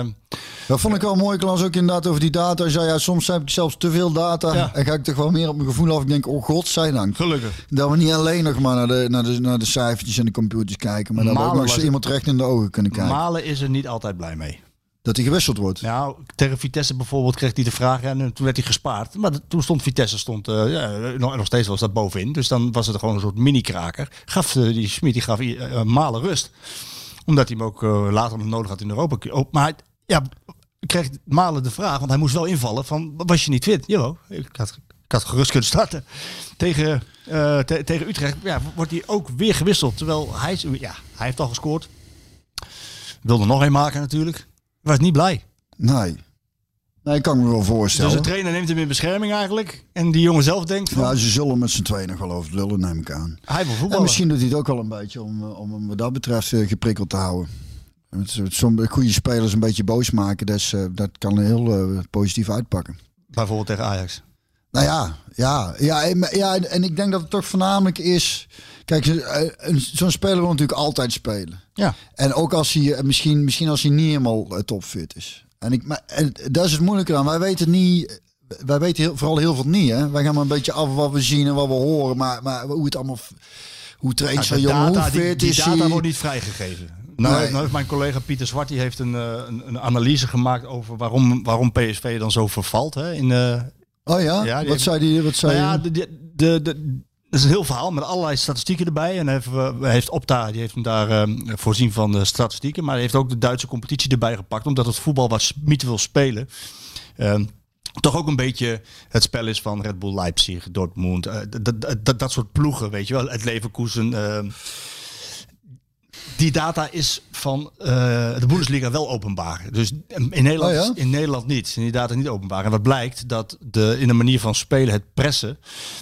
Dat vond ik wel mooi, Klas, ook inderdaad over die data. Hij zei, ja, soms heb ik zelfs te veel data. Ja. En ga ik toch wel meer op mijn gevoel af. Ik denk, oh god, zij dank. gelukkig. Dat we niet alleen nog maar naar de, naar de, naar de cijfertjes en de computers kijken. Maar dat we ook nog eens iemand recht in de ogen kunnen kijken. Malen is er niet altijd blij mee. Dat hij gewisseld wordt. Nou, tegen Vitesse bijvoorbeeld kreeg hij de vraag en eh, toen werd hij gespaard. Maar toen stond Vitesse stond, eh, ja, nog, steeds was dat bovenin. Dus dan was het gewoon een soort mini-kraker. Gaf, eh, die Smit die gaf eh, Malen rust. Omdat hij hem ook later nog nodig had in Europa. Oh, maar ja, kreeg Malen de vraag, want hij moest wel invallen van, was je niet fit? Jawel, ik had, ik had gerust kunnen starten. Tegen, te- tegen Utrecht ja, wordt hij ook weer gewisseld. Terwijl hij, ja, hij heeft al gescoord. Wilde nog een maken natuurlijk. Was niet blij. Nee. Nee, ik kan me wel voorstellen. Dus de trainer neemt hem in bescherming eigenlijk. En die jongen zelf denkt van, ja, ze zullen met z'n tweeën nog wel over het lullen, neem ik aan. hij wil En voetballen. misschien doet hij het ook al een beetje om, eh, om hem wat dat betreft eh, geprikkeld te houden. Sommige goede spelers een beetje boos maken, dus, dat kan heel positief uitpakken. Bijvoorbeeld tegen Ajax. Nou ja, ja, ja, en, ja, en- en ik denk dat het toch voornamelijk is. Kijk, zo- eh, een- zo'n speler wil natuurlijk altijd spelen. Ja. En ook als hij eh, misschien, misschien als hij niet helemaal eh, topfit is. En, ik, maar, en dat is het moeilijke aan. Wij weten niet. Wij weten heel, vooral heel veel niet. Hè? Wij gaan maar een beetje af wat we zien en wat we horen. Maar, maar hoe het allemaal. Hoe traint Nou, zo'n de jongen? Hoe die, fit die is data wordt niet vrijgegeven. Nou, Nee. nou heeft mijn collega Pieter Zwart die heeft een, een, een analyse gemaakt over waarom, waarom PSV dan zo vervalt. Hè, in, eh, Oh ja? Ja, wat heeft- zei die? Wat zei nou ja, de, de, de, de- dat is een heel verhaal met allerlei statistieken erbij. En heeft, we- heeft Opta die heeft hem daar eh, voorzien van de statistieken. Maar hij heeft ook de Duitse competitie erbij gepakt. Omdat het voetbal wat Smit wil spelen. ehm, toch ook een beetje het spel is van Red Bull Leipzig, Dortmund. eh, dat, dat, dat, soort ploegen, weet je wel. Het Leverkusen. ehm. Die data is van eh, de Bundesliga wel openbaar. Dus in Nederland, Oh ja? in Nederland niet. Is die data niet openbaar. En wat blijkt, dat de, in de manier van spelen, het pressen,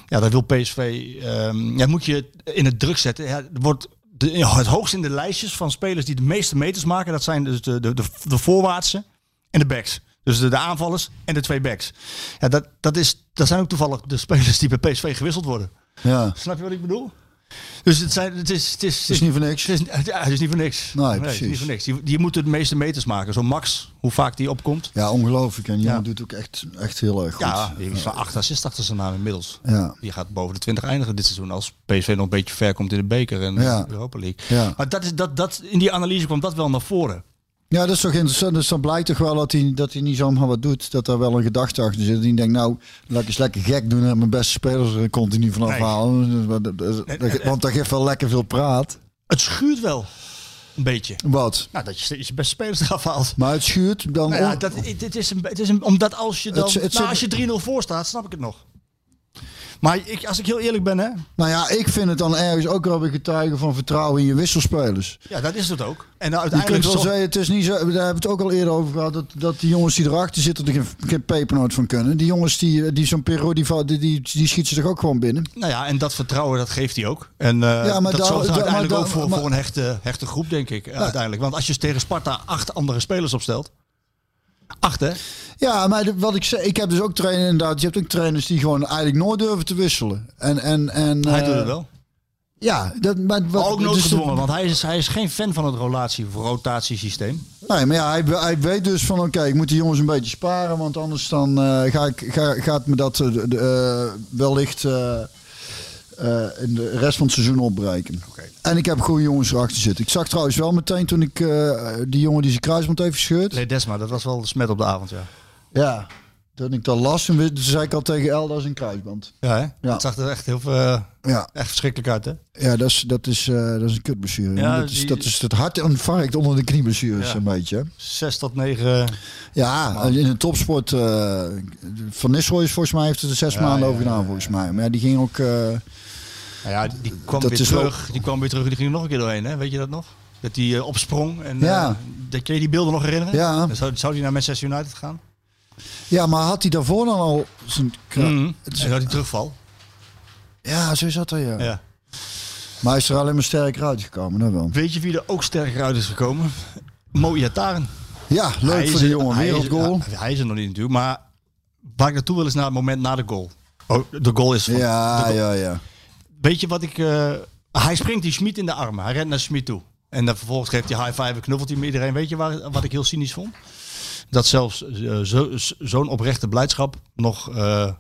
ja, daar wil PSV, ehm, ja, moet je in het druk zetten. Ja, wordt de, het hoogst in de lijstjes van spelers die de meeste meters maken, dat zijn dus de, de, de, de voorwaartse en de backs. Dus de, de aanvallers en de twee backs. Ja, dat, dat, is, dat zijn ook toevallig de spelers die bij PSV gewisseld worden. Ja. Snap je wat ik bedoel? Dus het, zijn, het is... Het is, Het is niet voor niks. het is, ja, het is niet voor niks. Nee, het is precies. niet voor niks. Die, die moeten de meeste meters maken. Zo Max, hoe vaak die opkomt. Ja, ongelooflijk. En jongen Ja. doet ook echt, echt heel erg goed. Ja, die is van 8 assists achter zijn naam inmiddels. Ja. Die gaat boven de 20 eindigen dit seizoen. Als PSV nog een beetje ver komt in de beker en Ja. de Europa League. Ja. Maar dat is, dat, dat, in die analyse kwam dat wel naar voren. Ja, dat is toch interessant. Dus dan blijkt toch wel dat hij, dat hij niet zomaar wat doet. Dat er wel een gedachte achter zit. Die denkt, nou, laat ik eens lekker gek doen en mijn beste spelers er continu vanaf Nee. halen. Dat- Want dat geeft wel lekker veel praat. Het schuurt wel een beetje. Wat? Nou, dat je je beste spelers eraf haalt. Maar het schuurt dan... Nou ja, dat, het, is een, het is een, omdat als je dan, Het- het nou, als je 3-0 voor staat, snap ik het nog. Maar ik, als ik heel eerlijk ben, hè, Nou ja, ik vind het dan ergens ook wel weer getuigen van vertrouwen in je wisselspelers. ja, dat is het ook. En Je uiteindelijk kunt wel zo- het is niet zo, daar hebben we het ook al eerder over gehad, dat, dat die jongens die erachter zitten er geen, geen pepernoot van kunnen. Die jongens die, die zo'n Perro, die, die, die, die schieten zich ook gewoon binnen. Nou ja, en dat vertrouwen, dat geeft hij ook. En eh, Ja, maar dat zorgt uiteindelijk ook voor, maar- voor een hechte, hechte groep, denk ik, eh, uiteindelijk. Want als je tegen Sparta acht andere spelers opstelt... Acht, hè? Ja, maar wat ik zei, ik heb dus ook trainers inderdaad. Je hebt ook trainers die gewoon eigenlijk nooit durven te wisselen. En, en, en, Hij eh, doet het wel. Ja, dat, maar wat, ook dus noodgedwongen, want hij is, hij is geen fan van het rotatiesysteem. Nee, maar ja, hij, hij weet dus van oké, ik moet die jongens een beetje sparen, want anders dan eh, ga ik, ga, gaat me dat eh, de, eh, wellicht eh, in de rest van het seizoen opbreken. En ik heb goede jongens erachter zitten. Ik zag trouwens wel meteen toen ik eh, die jongen die zijn kruisband heeft gescheurd. Ledesma, dat was wel de smet op de avond, ja. Ja, toen ik dat las, toen zei ik al tegen El, dat is een kruisband. Ja, hè? Ja. Het zag er echt heel veel, Ja, echt verschrikkelijk uit, hè? ja dat, is, dat, is, dat is een kutblessure. Ja, dat, is, die- dat is het hartinfarct onder de knieblessures Ja. een beetje. Zes tot negen. Ja, in de topsport. eh van Nistelrooy is volgens mij heeft het er zes maanden over gedaan, volgens mij. Maar ja, die ging ook. Nou ja, die- kwam Dat weer wel- terug. Die kwam weer terug. Die ging er nog een keer doorheen, hè? Weet je dat nog? Dat die eh, opsprong. En, Ja. eh, dat kun je die beelden nog herinneren? Ja. Dan zou, zou die naar Manchester United gaan? ja, maar had hij daarvoor dan al zijn. En is- zou die terugval? Ja, zo zat hij. Ja. Ja. Maar hij is er alleen maar sterker uitgekomen, dat wel. Weet je wie er ook sterker uit is gekomen? Mo Iataren. Ja, leuk Hij voor er- jongen. hij Wereldgoal. ja, hij is er nog niet natuurlijk. Maar waar ik naartoe wil is naar het moment na de goal. Oh, de goal is van, Ja, de goal. ja, ja. Weet je wat ik... eh, hij springt die Schmid in de armen. Hij rent naar Schmid toe. En dan vervolgens geeft hij high five en knuffelt hij met iedereen. Weet je waar, wat ik heel cynisch vond? Dat zelfs eh, zo- zo'n oprechte blijdschap nog eh,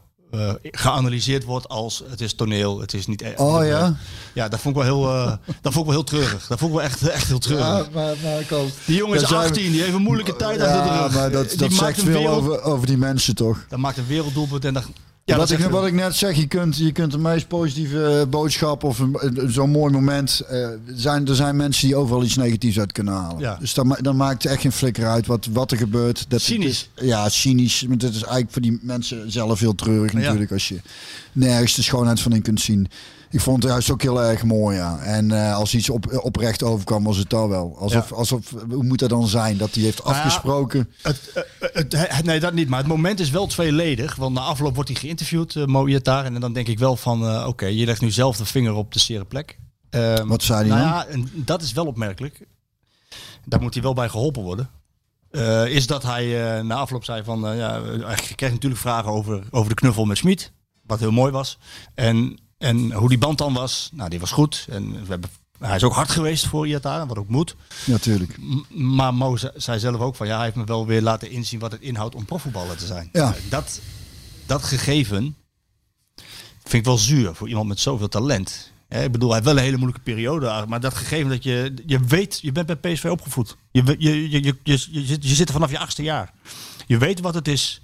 geanalyseerd wordt als het is toneel, het is niet... e- Oh ja? Ja, dat vond ik wel heel, dat vond ik wel heel treurig. Dat vond ik wel echt, echt heel treurig. Ja, maar, maar. Die jongen is Daar zijn we- 18, die heeft een moeilijke tijd achter de Ja, rug. maar dat, Die dat maakt zegt veel wereld- over, over die mensen toch? Dat maakt een werelddoelpunt en dan... Ja, wat, dat ik, wat ik net zeg, je kunt, je kunt de meest positieve boodschap of zo'n mooi moment. eh, zijn, er zijn mensen die overal iets negatiefs uit kunnen halen. Ja. Dus dan, dan maakt het echt geen flikker uit wat, wat er gebeurt. Dat Cynisch. is- ja, cynisch. Maar dat is eigenlijk voor die mensen zelf heel treurig Ja. natuurlijk. Als je nergens de schoonheid van in kunt zien. Ik vond het juist ook heel erg mooi, ja. En eh, als iets op, oprecht overkwam, was het dat wel. Alsof, Ja. alsof, hoe moet dat dan zijn? Dat hij heeft Nou ja, afgesproken. Het, eh, het, het- nee, dat niet. Maar het moment is wel tweeledig. Want na afloop wordt hij geïnterviewd, uh, Iataren. En dan denk ik wel van, eh, oké, je legt nu zelf de vinger op de zere plek. Ehm, Wat zei hij nou dan? ja, en dat is wel opmerkelijk. Daar moet hij wel bij geholpen worden. Eh, is dat hij eh, na afloop zei van, eh, ja, hij kreeg natuurlijk vragen over, over de knuffel met Schmid. Wat heel mooi was. En, en hoe die band dan was, nou die was goed. En we hebben, hij is ook hard geweest voor Iataren, wat ook moet. Natuurlijk. Maar Mo ze- zei zelf ook van ja, hij heeft me wel weer laten inzien wat het inhoudt om profvoetballer te zijn. Ja. Dat, dat gegeven vind ik wel zuur voor iemand met zoveel talent. Hè, ik bedoel, hij heeft wel een hele moeilijke periode, maar dat gegeven dat je, je weet, je bent bij PSV opgevoed. Je, je, je, je, je, zit, je zit er vanaf je achtste jaar. Je weet wat het is.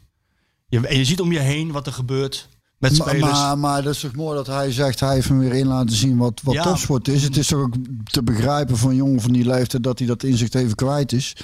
Je, en je ziet om je heen wat er gebeurt met Maar, spelers. maar, maar dat is toch mooi dat hij zegt, hij heeft hem weer in laten zien wat, wat Ja. topsport is. Het is toch ook te begrijpen een jongen van die leeftijd dat hij dat inzicht even kwijt is.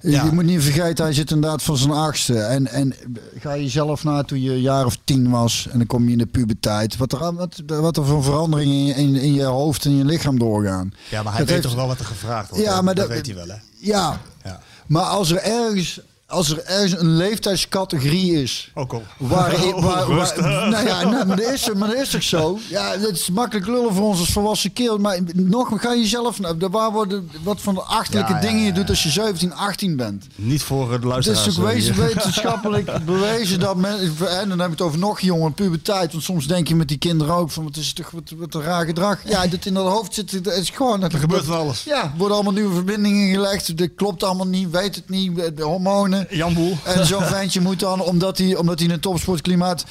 Ja. Je moet niet vergeten, hij zit inderdaad van zijn achtste. En, en ga je zelf na toen je een jaar of tien was en dan kom je in de puberteit. Wat er, wat, wat er voor veranderingen in, je- in, in je hoofd en je lichaam doorgaan. ja, maar hij dat weet heeft- toch wel wat er gevraagd wordt. Ja, maar dat, dat- weet hij wel hè. Ja, Ja. maar als er ergens, als er ergens een leeftijdscategorie is Ook al. (laughs) Waar, waar, waar- Rustig. nou ja, nou, maar, dat is, maar dat is toch zo? Ja, het is makkelijk lullen voor ons als volwassen kerel. Maar nog, ga je zelf... nou, Waar worden, wat voor de achterlijke Ja, ja, dingen je doet als je 17, 18 bent. Niet voor de Het is luisteraars. toch eh, wetenschappelijk (laughs) bewezen dat men... En dan heb je het over nog jonger, puberteit. Want soms denk je met die kinderen ook van... Wat is toch wat, wat een raar gedrag. Ja, dat in dat hoofd zit... Het is gewoon... Er gebeurt van alles. Ja, er worden allemaal nieuwe verbindingen gelegd. Dat klopt allemaal niet, weet het niet. De hormonen. Jan Boel. En zo'n (laughs) ventje moet dan, omdat hij, omdat hij in een topsportklimaat...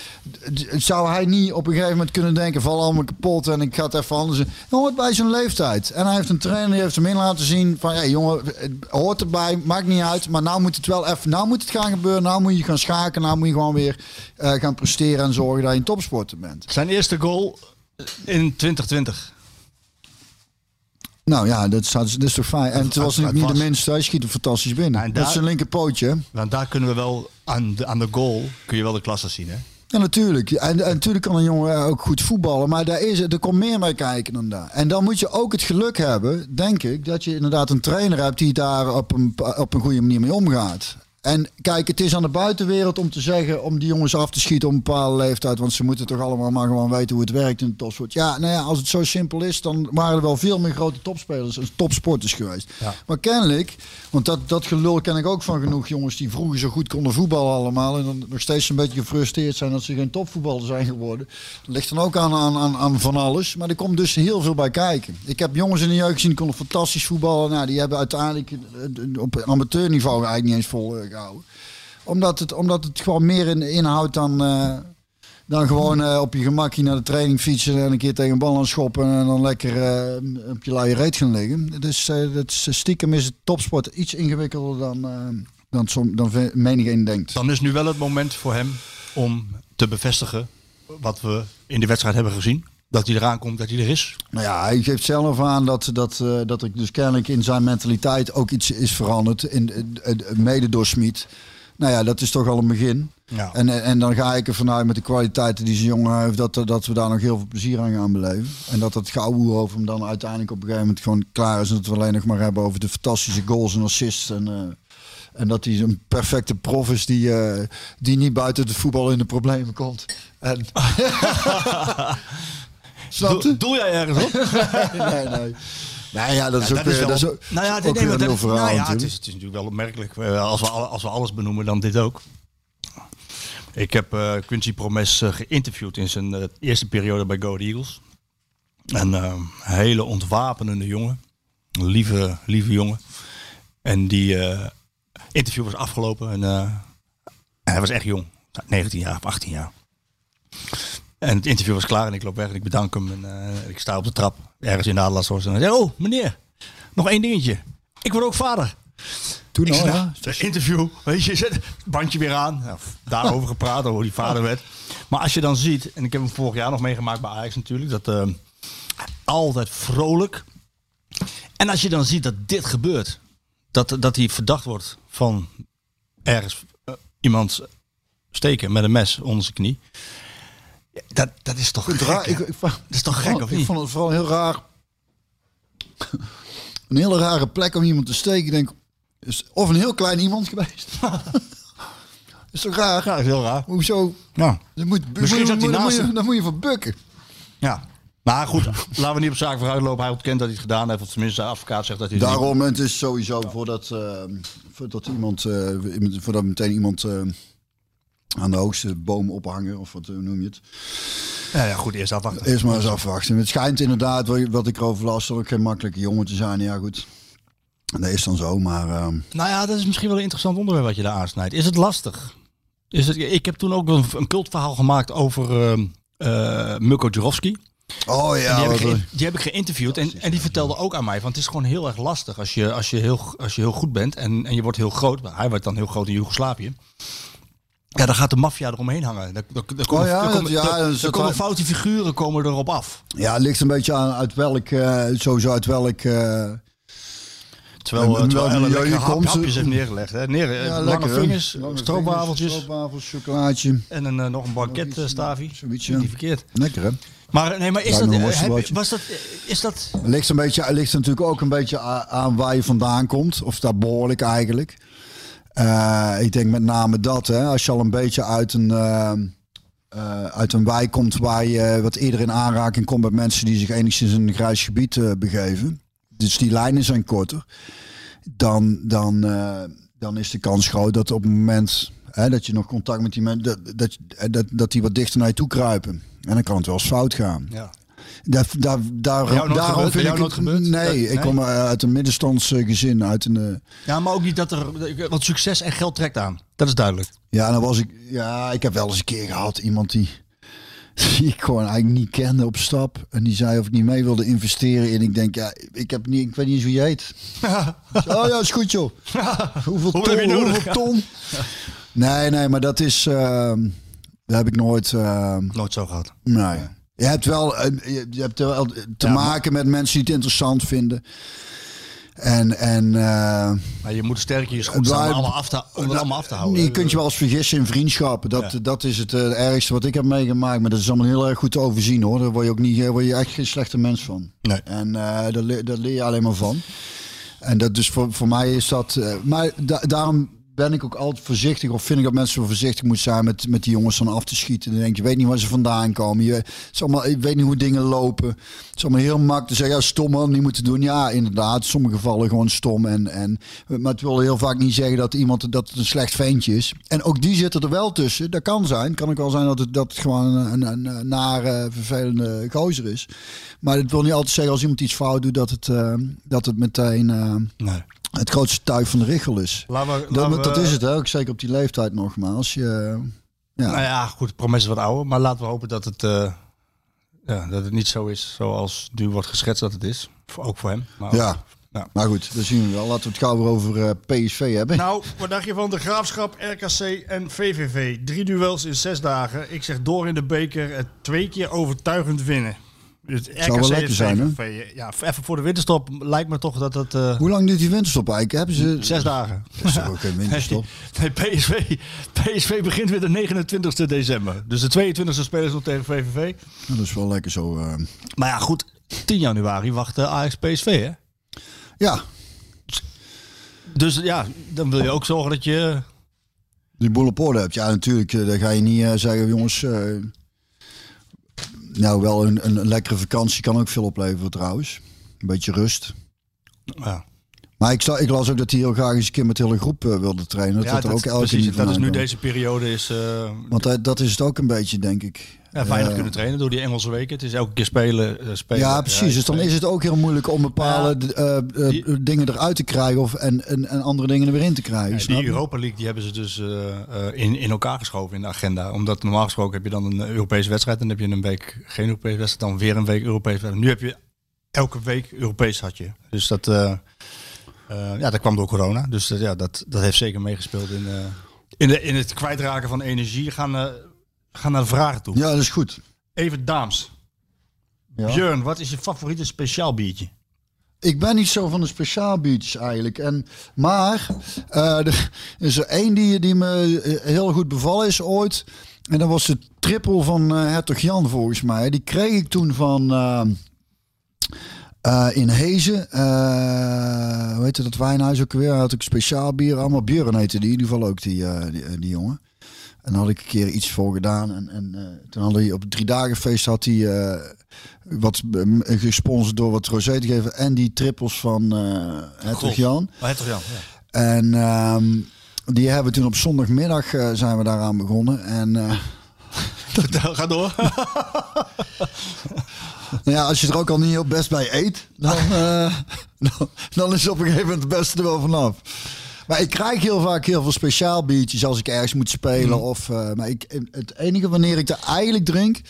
zou hij niet op een gegeven moment kunnen denken... val allemaal kapot en ik ga het even anders. Hij hoort bij zijn leeftijd. En hij heeft een trainer, die heeft hem in laten zien... van, ja jongen, het hoort erbij, maakt niet uit... maar nou moet het wel even, nou moet het gaan gebeuren... nou moet je gaan schaken, nou moet je gewoon weer eh, gaan presteren... en zorgen dat je een topsporter bent. Zijn eerste goal in 2020. Nou ja, dat is, dat is toch fijn. En het was niet, niet de minste, hij schiet hem fantastisch binnen. Nou, dat is zijn linkerpootje? Want daar kunnen we wel aan de, aan de goal kun je wel de klasse zien. Hè? Ja, natuurlijk. En, en natuurlijk kan een jongen ook goed voetballen. Maar daar is, er komt meer bij kijken dan daar. En dan moet je ook het geluk hebben, denk ik, dat je inderdaad een trainer hebt die daar op een, op een goede manier mee omgaat. En kijk, het is aan de buitenwereld om te zeggen, om die jongens af te schieten op een bepaalde leeftijd. Want ze moeten toch allemaal maar gewoon weten hoe het werkt in de topsport. Ja, nou ja, als het zo simpel is, dan waren er wel veel meer grote topspelers en topsporters geweest. Maar kennelijk, want dat, dat gelul ken ik ook van genoeg jongens die vroeger zo goed konden voetballen allemaal. En dan nog steeds een beetje gefrustreerd zijn dat ze geen topvoetballer zijn geworden. Dat ligt dan ook aan, aan, aan, aan van alles. Maar er komt dus heel veel bij kijken. Ik heb jongens in de jeugd gezien die konden fantastisch voetballen. Nou, die hebben uiteindelijk eh, op amateurniveau eigenlijk niet eens vol eh, gehouden. Omdat het, omdat het gewoon meer in, inhoudt dan, eh, dan gewoon eh, op je gemakje naar de training fietsen en een keer tegen een bal aan schoppen en dan lekker eh, op je luie reet gaan liggen. Dus dat is, stiekem is het topsport iets ingewikkelder dan, dan, som, dan ve- menigeen denkt. Dan is nu wel het moment voor hem om te bevestigen wat we in de wedstrijd hebben gezien. Dat hij eraan komt, dat hij er is. Nou ja, hij geeft zelf aan dat, dat, eh, dat er dus kennelijk in zijn mentaliteit ook iets is veranderd. In, eh, eh, mede door Smit. Nou ja, dat is toch al een begin. Ja. En, en dan ga ik ervan uit met de kwaliteiten die zijn jongen heeft, dat, dat we daar nog heel veel plezier aan gaan beleven. En dat het gouden over hem dan uiteindelijk op een gegeven moment gewoon klaar is. En dat we alleen nog maar hebben over de fantastische goals en assists. En, en dat hij een perfecte prof is die, die niet buiten het voetbal in de problemen komt. En... (laughs) (laughs) Doe, doe jij ergens op? (laughs) nee, nee. Nee, ja, dat is Ja, ook wel- dat is ook, nou ja, ook nee, weer maar een dat- heel verhaal nou ja, het, is, het is natuurlijk wel opmerkelijk. Eh, Als we, als we alles benoemen, dan dit ook. Ik heb eh, Quincy Promes eh, geïnterviewd in zijn eerste periode bij Go Ahead Eagles. En een hele ontwapenende jongen. Een lieve, lieve jongen. En die interview was afgelopen. En hij was echt jong. 19 jaar of 18 jaar. En het interview was klaar en ik loop weg en ik bedank hem. En eh, ik sta op de trap ergens in de Adelaarshorst. En hij zei, oh meneer, nog één dingetje. Ik word ook vader. Toen Ik al, ja. nou, het interview, weet je, zet het bandje weer aan. Nou, daarover gepraat, over hoe die vader werd. Maar als je dan ziet, en ik heb hem vorig jaar nog meegemaakt bij Ajax natuurlijk, dat eh, altijd vrolijk. En als je dan ziet dat dit gebeurt, dat, dat hij verdacht wordt van ergens eh, iemand steken met een mes onder zijn knie. Ja, Dat, dat is toch Ik gek, het raar. Ik, ik, vond- Dat is toch gek, of ik niet? vond het vooral heel raar. Een hele rare plek om iemand te steken. Ik denk, is of een heel klein iemand geweest. (laughs) is toch raar? Ja, dat is heel raar. Hoezo? Ja. Dan moet, Misschien moet, zat hij moet- dan moet naast je, dan moet je voor bukken. Ja. Maar goed, laten we niet op zaken vooruit lopen. Hij ontkent dat hij het gedaan heeft. Of tenminste, de advocaat zegt dat hij het niet Daarom, het is sowieso voordat, eh, voordat iemand, eh, voordat meteen iemand eh, aan de hoogste boom ophangen, of wat noem je het. Ja, ja, goed, eerst afwachten. Eerst maar eens afwachten. Het schijnt inderdaad, wat ik erover las, ook geen makkelijke jongen te zijn. Ja, goed. Dat is dan zo, maar... ehm, Nou ja, dat is misschien wel een interessant onderwerp wat je daar aansnijdt. Is het lastig? Is het, ik heb toen ook een, een cultverhaal gemaakt over ehm eh Milko Jurovski. Oh ja, die, heb ge- die heb ik geïnterviewd en, en die vertelde ook aan mij. Want het is gewoon heel erg lastig als je, als je, heel, als je heel goed bent en, en je wordt heel groot. Hij werd dan heel groot in Joegoslavië. Ja, dan gaat de maffia eromheen hangen. Daar, daar, daar komen, Oh ja, daar dat- komen, ja, daar- komen foute figuren komen erop af. ja, het ligt een beetje aan uit welk, eh, sowieso uit welk... eh, Terwijl, En uh, terwijl Ellen lekker je hap- komt. hapjes heeft neergelegd. Hè. Neer, eh, ja, lange vingers, stroopwafeltjes Stroopwafels, chocolaatje. en een, eh, nog een banket uh, Niet verkeerd. Lekker, hè? Maar, nee, maar is dat, eh, heb, was dat, eh, is dat... Het ligt, een beetje, ligt natuurlijk ook een beetje aan waar je vandaan komt. Of daar behoorlijk eigenlijk. Eh, ik denk met name dat. Hè, als je al een beetje uit een, eh, eh, uit een wijk komt waar je wat eerder in aanraking komt met mensen die zich enigszins in een grijs gebied begeven. Dus die lijnen zijn korter. Dan, dan, dan is de kans groot dat op het moment hè, dat je nog contact met die mensen, dat, dat, dat, dat die wat dichter naar je toe kruipen. En dan kan het wel eens fout gaan. Ja. Daar, daar, daar, jou daarom gebeurd? vind ik het- gebeurd? Nee, Nee? ik kom eh, uit een middenstands eh. Uit een, eh, ja, maar ook niet dat er... Want succes en geld trekt aan. Dat is duidelijk. ja, dan was ik. Ja, ik heb wel eens een keer gehad iemand die, (laughs) die ik gewoon eigenlijk niet kende op stap. En die zei of ik niet mee wilde investeren. En ik denk, ja, ik heb niet, ik weet niet eens hoe je heet. (laughs) oh ja, is goed joh. (laughs) Hoeveel Hoe ton? Hoeveel ton? Nee, nee, maar dat is. ehm dat heb ik nooit. ehm, Nooit zo gehad. Nee. Je hebt wel, eh, je, hebt wel te Ja, maken met mensen die het interessant vinden. En, en eh, Maar je moet sterk je schoen staan om, allemaal af te, om het allemaal af te houden. je kunt je wel eens vergissen in vriendschappen. Dat, Ja. dat is het eh, ergste wat ik heb meegemaakt. Maar dat is allemaal heel erg goed te overzien hoor. Daar word je ook niet, word je echt geen slechte mens van. Nee. En eh, daar, le- daar leer je alleen maar van. En dat dus voor, voor mij is dat. maar da- daarom ben ik ook altijd voorzichtig. Of vind ik dat mensen voorzichtig moeten zijn met, met die jongens dan af te schieten. Dan denk je, je weet niet waar ze vandaan komen. Je, is allemaal, weet niet hoe dingen lopen. Het is allemaal heel makkelijk te zeggen, ja, stom man, niet moeten doen. Ja, inderdaad, in sommige gevallen gewoon stom. En, en, maar het wil heel vaak niet zeggen dat iemand dat het een slecht ventje is. En ook die zitten er wel tussen. Dat kan zijn. Kan ook wel zijn dat het, dat het gewoon een, een, een nare, vervelende gozer is. Maar het wil niet altijd zeggen als iemand iets fout doet dat het, eh, dat het meteen eh, Nee. Het grootste tuig van de richel is. We, Dat, laten we- dat is het hè, ook zeker op die leeftijd nogmaals. Je, ja. Nou ja, goed, promes is wat ouder. Maar laten we hopen dat het, eh, ja, dat het niet zo is zoals nu wordt geschetst dat het is. Ook voor hem. Maar ook- ja. Maar goed, dat zien we wel. Laten we het gauw weer over eh, PSV hebben. Nou, wat dacht je van de Graafschap, RKC en VVV? Drie duels in zes dagen. Ik zeg door in de beker, het twee keer overtuigend winnen. Dus RKC wel lekker zijn, hè? Ja, even voor de winterstop lijkt me toch dat het... eh, Hoe lang duurt die winterstop eigenlijk? Hebben ze... Zes dagen. Dat is toch ook geen winterstop? (laughs) Nee, PSV, PSV begint weer de 29 december. Dus de 22e spelen ze nog tegen VVV. Dat is wel lekker zo. eh. Maar ja, goed. 10 januari wacht eh, Ajax PSV, hè? Ja, Dus ja, dan wil je ook zorgen dat je... die boel op orde hebt. Ja, natuurlijk. Dan ga je niet zeggen, jongens... nou, wel een, een lekkere vakantie kan ook veel opleveren trouwens. Een beetje rust. Ja, Maar ik, zag, ik las ook dat hij heel graag eens een keer met de hele groep eh, wilde trainen. Dat ja dat er ook elke precies, dat is nu deze periode. Is, eh, Want dat, dat is het ook een beetje, denk ik. ja, weinig Eh, kunnen trainen door die Engelse weken. Het is elke keer spelen. spelen Ja, precies. dus dan is het ook heel moeilijk om bepaalde die- dingen eruit te krijgen of, en, en, en andere dingen er weer in te krijgen. Ja, die? Europa League die hebben ze dus in, in elkaar geschoven in de agenda. Omdat normaal gesproken heb je dan een Europese wedstrijd. En dan heb je een week geen Europese wedstrijd. Dan weer een week Europese wedstrijd. Nu heb je elke week Europees had je. Dus dat, ja, dat kwam door corona. Dus dat, ja, dat, dat heeft zeker meegespeeld in, eh, in, de, in het kwijtraken van energie. Gaan, eh, gaan naar de vragen toe. Ja, dat is goed. Even dames. Ja. Björn, wat is je favoriete speciaal biertje? Ik ben niet zo van de speciaal biertjes eigenlijk. En, maar eh, (laughs) er is er één die, die me eh, heel goed bevallen is ooit. En dat was de triple van eh Hertog Jan volgens mij. Die kreeg ik toen van... eh, eh, in Hezen, eh hoe heette dat wijnhuis ook weer? Had ik speciaal bier, allemaal Björn heette die, in ieder geval ook die, eh, die, die jongen. En daar had ik een keer iets voor gedaan. En, en toen had hij op het drie dagen feest had hij wat gesponsord door wat rosé te geven. En die trippels van eh Hertog. Jan. Oh, Jan? Ja. En ehm, die hebben we toen op zondagmiddag zijn we daaraan begonnen. En (laughs) Ga door. nou (laughs) ja, als je er ook al niet heel best bij eet, dan, (laughs) eh, dan, dan is op een gegeven moment het beste er wel vanaf. Maar ik krijg heel vaak heel veel speciaal biertjes als ik ergens moet spelen. Of, eh, maar ik, het enige wanneer ik er eigenlijk drink,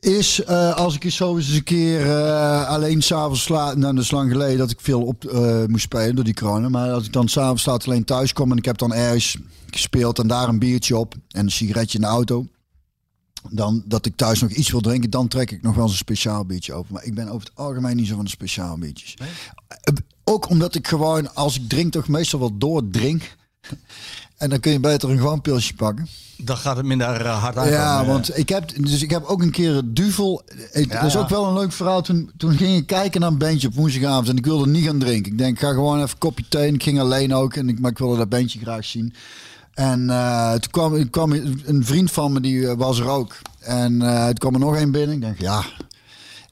is eh, als ik eens zo eens een keer eh, alleen s'avonds slaap. Nou, dat is lang geleden dat ik veel op eh, moest spelen door die corona. Maar als ik dan s'avonds laat alleen thuis kom en ik heb dan ergens gespeeld en daar een biertje op en een sigaretje in de auto. Dan dat ik thuis nog iets wil drinken, dan trek ik nog wel eens een speciaal biertje open. Maar ik ben over het algemeen niet zo van de speciaal biertjes. Ook omdat ik gewoon, als ik drink, toch meestal wel doordrink. (laughs) En dan kun je beter een gewoon pilsje pakken. Dan gaat het minder eh, hard aankomen. Ja, eh. want ik heb, dus ik heb ook een keer duvel. Het Ja, dat is ook wel een leuk verhaal. Toen, toen ging ik kijken naar een bandje op woensdagavond en ik wilde niet gaan drinken. Ik denk, ik ga gewoon even een kopje thee. En ik ging alleen ook, en ik, maar ik wilde dat bandje graag zien. En eh, toen kwam, kwam een vriend van me, die eh, was er ook. En eh toen kwam er nog één binnen. Ik denk, ja.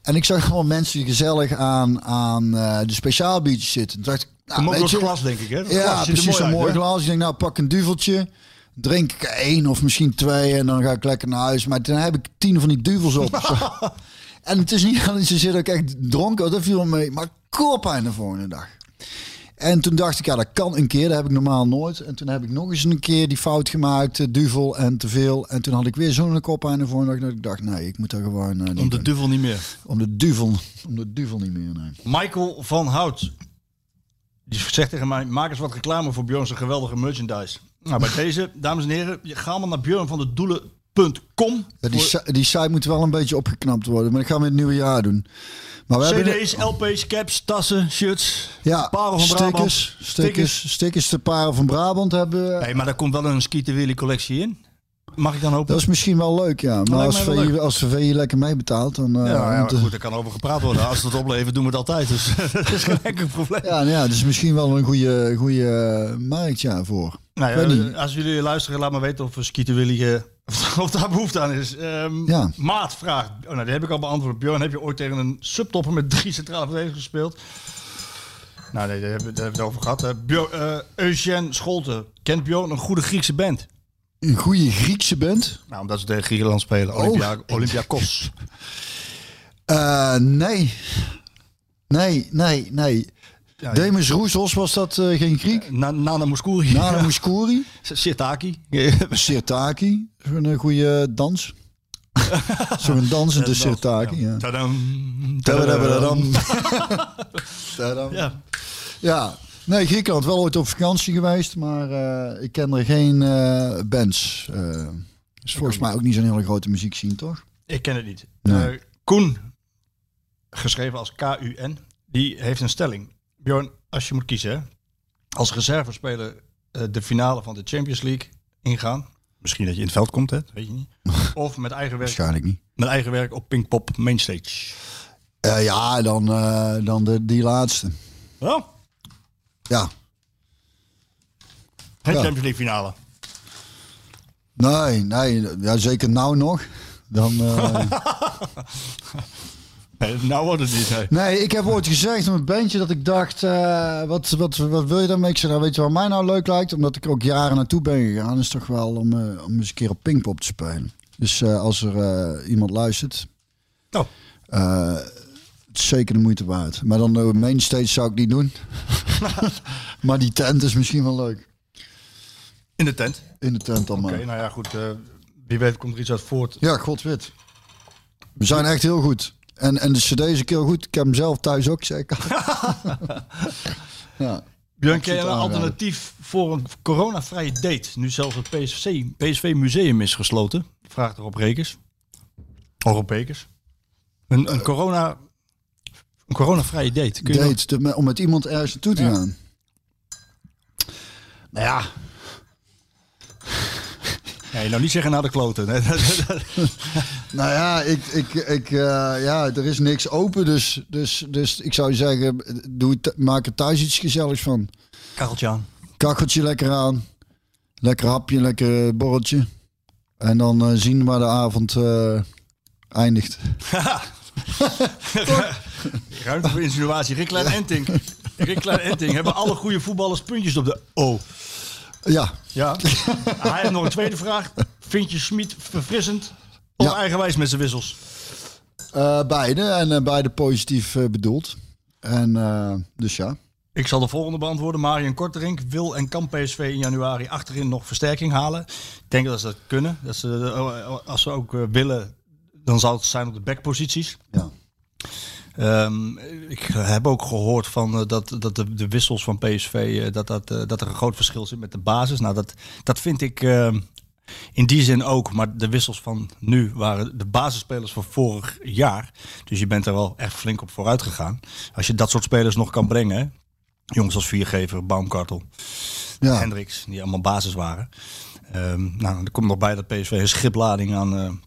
En ik zag gewoon mensen gezellig aan, aan eh, de speciaal biertjes zitten. Toen dacht ik, nou, weet je, het glas, denk ik, hè? Dat ja, precies uit, mooi glas. Ik denk, nou, pak een duveltje. Drink ik één of misschien twee en dan ga ik lekker naar huis. Maar dan heb ik tien van die duvels op. (laughs) en het is niet (laughs) dat ze zit ook echt dronken, dat viel wel mee. Maar koppijn de volgende dag. En toen dacht ik, ja, dat kan een keer. Dat heb ik normaal nooit. En toen heb ik nog eens een keer die fout gemaakt. duvel en te veel. En toen had ik weer zo'n koppijn de volgende dag. Dat ik dacht, nee, ik moet daar gewoon... niet Om de duvel niet meer. om de duvel. Om de duvel niet meer, nee. Michael van Hout. Die zegt tegen mij, maak eens wat reclame voor Björn's geweldige merchandise. Nou, bij deze, dames en heren, ga maar naar Björn van de Doelen.com. Ja, die, si- die site moet wel een beetje opgeknapt worden. Maar dat gaan we in het nieuwe jaar doen. Maar we hebben... CD's, LP's, caps, tassen, shirts. Ja, Parel van Brabant. stickers, stickers, stickers de Parel van Brabant hebben we. Nee, maar daar komt wel een Skeeter Willy collectie in. Mag ik dan hopen? Dat is misschien wel leuk, ja. Maar als leuk. als VI lekker meebetaalt, dan... eh, Ja, goed, er kan over gepraat worden. Als het oplevert, doen we het altijd. Dus (laughs) dat is geen enkel probleem. ja, nou ja, dat is misschien wel een goede, goede eh, markt ja, voor. Nou ja, niet. als jullie luisteren, laat me weten of Willy (laughs) eh, of daar behoefte aan is. Ehm, Ja. Maat vraagt, oh, nou, die heb ik al beantwoord. Björn, heb je ooit tegen een subtopper met drie centrale verdedigers gespeeld? Nou nee, daar hebben, we- het over gehad. hè. Eh, Eugène Scholten, kent Björn een goede Griekse band? Een goede Griekse band? Nou, omdat ze tegen Griekenland spelen. Oh. Olympia, Olympiakos. (laughs) Eh, nee. Nee, nee, nee. Ja, Demis Roussos, was dat eh, geen Griek? Na, Nana Mouskouri. Nana Mouskouri? Sirtaki. (laughs) Sirtaki, zo'n eh, goede dans. (laughs) zo'n dansende Sirtaki, ja. Tadam, Tadadadadam. Tadam. (laughs) Ja. Ja, nee, Griekenland wel ooit op vakantie geweest, maar eh, ik ken er geen bands. Eh is volgens mij ook niet zo'n hele grote muziekscene, toch? Ik ken het niet. Nee. Koen, geschreven als K-U-N, die heeft een stelling. Bjorn, als je moet kiezen, als reservespeler eh de finale van de Champions League ingaan. Misschien dat je in het veld komt, hè? dat weet je niet. (laughs) Of met eigen werk, Waarschijnlijk niet. met eigen werk op Pinkpop Mainstage. Eh, ja, dan, eh, dan de, die laatste. Ja, Ja, Ja. Champions League finale. nee, nee, ja, zeker nou nog. Dan, (laughs) Nee, nou wordt het niet. hè. nee, ik heb ooit gezegd op een bandje dat ik dacht, eh, wat, wat, wat wil je daarmee? Ik zei, nou, weet je wat mij nou leuk lijkt? Omdat ik ook jaren naartoe ben gegaan, is toch wel om, eh, om eens een keer op Pinkpop te spelen. Dus eh, als er iemand luistert, Oh. het is zeker de moeite waard. Maar dan de mainstage zou ik niet doen. (laughs) maar die tent is misschien wel leuk. In de tent. In de tent dan Oké, nou ja, goed. wie weet komt er iets uit voort. Ja, godwit. We zijn echt heel goed. En, en de cd is ook heel goed. Ik heb hem zelf thuis ook, zeker. (laughs) ja. Björn, ken je een alternatief voor een coronavrije date? Nu zelfs het PSV, PSV museum is gesloten. Vraagt er op Rekers. Op Bekers. Een, een, corona, een coronavrije date. Kun je Date, om met iemand ergens naartoe te Ja. gaan. Nou ja, Nee, nou niet zeggen naar de kloten. (laughs) Nou ja, ik, ik, ik, eh, ja er is niks open. Dus, dus, dus ik zou zeggen, doe, maak er thuis iets gezelligs van. Kacheltje aan. Kacheltje lekker aan. Lekker hapje, lekker borreltje. En dan eh, zien waar de avond eh, eindigt. (laughs) Ruimte voor insinuatie. Rick Klein Enting. Rick Klein Enting. Hebben alle goede voetballers puntjes op de O? Ja, Ja. (laughs) Hij heeft nog een tweede vraag. Vind je Smit verfrissend of Ja. eigenwijs met zijn wissels? eh, beide. En eh, beide positief eh, bedoeld. En dus ja. Ik zal de volgende beantwoorden. Marion Korterink wil en kan PSV in januari achterin nog versterking halen. Ik denk dat ze dat kunnen. Dat ze, als ze ook willen, dan zal het zijn op de backposities. ja. Ehm, ik heb ook gehoord van, eh, dat, dat de, de wissels van PSV, eh, dat, dat, eh, dat er een groot verschil zit met de basis. Nou, dat, dat vind ik ehm, in die zin ook. Maar de wissels van nu waren de basisspelers van vorig jaar. Dus je bent er wel echt flink op vooruit gegaan. Als je dat soort spelers nog kan brengen. Jongens als Viergever, Baumkartel, ja. Hendricks, die allemaal basis waren. Ehm, nou, er komt nog bij dat PSV een schiplading aan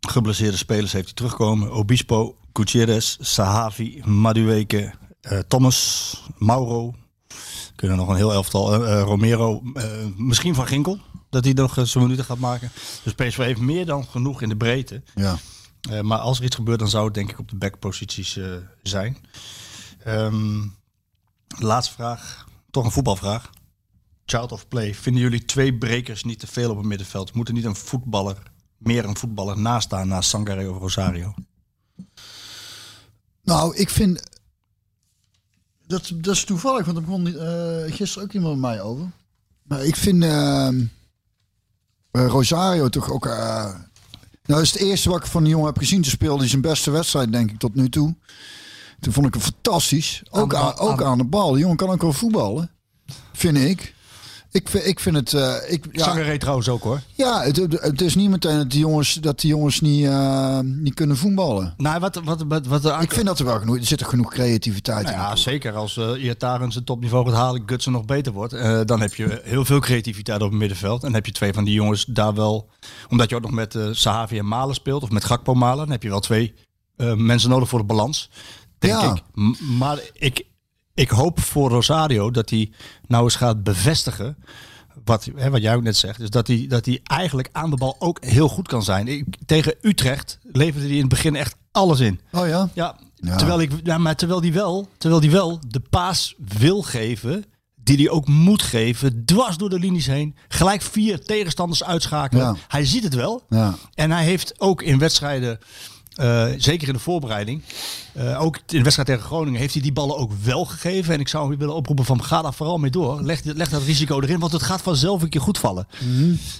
geblesseerde spelers heeft die terugkomen. Obispo, Gutierrez, Sahavi, Madueke, eh, Thomas, Mauro. Kunnen nog een heel elftal. eh, eh, Romero, misschien Van Ginkel. Dat hij nog zijn minuten gaat maken. Dus PSV heeft meer dan genoeg in de breedte. ja. Maar als er iets gebeurt, dan zou het denk ik op de backposities zijn. Ehm, laatste vraag. Toch een voetbalvraag. Child of play. Vinden jullie twee brekers niet te veel op het middenveld? Moet er niet een voetballer, meer een voetballer naast staan naast Sangare of Rosario? Nou, ik vind. Dat, dat is toevallig, want er begon eh, gisteren ook iemand met mij over. Maar ik vind eh, eh, Rosario toch ook. eh, nou, dat is het eerste wat ik van die jongen heb gezien. Te speelde hij zijn beste wedstrijd, denk ik, tot nu toe. Toen vond ik hem fantastisch. Ook, de aan, bal- ook aan- de bal. Die jongen kan ook wel voetballen, vind ik. Ik, vind- ik vind het... eh, ik, ja, Zangeré trouwens ook hoor. ja het, het- is niet meteen dat die jongens, dat die jongens niet, eh, niet kunnen voetballen. Nou, wat, wat, wat, wat Ik vind dat er wel genoeg... Er zit er genoeg creativiteit Nou in. ja, zeker. Als uh, Iataren zijn topniveau gaat halen, Gutsen nog beter wordt. dan heb je heel veel creativiteit op het middenveld. En heb je twee van die jongens daar wel... Omdat je ook nog met Sahavi en Malen speelt, of met Gakpo Malen... dan heb je wel twee mensen nodig voor de balans, denk Ja. ik. M- maar ik, ik hoop voor Rosario dat hij nou eens gaat bevestigen... Wat, hè, wat jij ook net zegt, is dat hij, dat hij eigenlijk aan de bal ook heel goed kan zijn. Ik, tegen Utrecht leverde hij in het begin echt alles in. Oh ja? Ja, Ja. Terwijl, ik, ja, maar terwijl die wel, terwijl die wel de paas wil geven, die hij ook moet geven, dwars door de linies heen, gelijk vier tegenstanders uitschakelen. Ja. Hij ziet het wel. Ja. En hij heeft ook in wedstrijden, eh, zeker in de voorbereiding, eh, ook in de wedstrijd tegen Groningen, heeft hij die ballen ook wel gegeven. En ik zou hem willen oproepen van ga daar vooral mee door. Leg, leg dat risico erin, want het gaat vanzelf een keer goed vallen.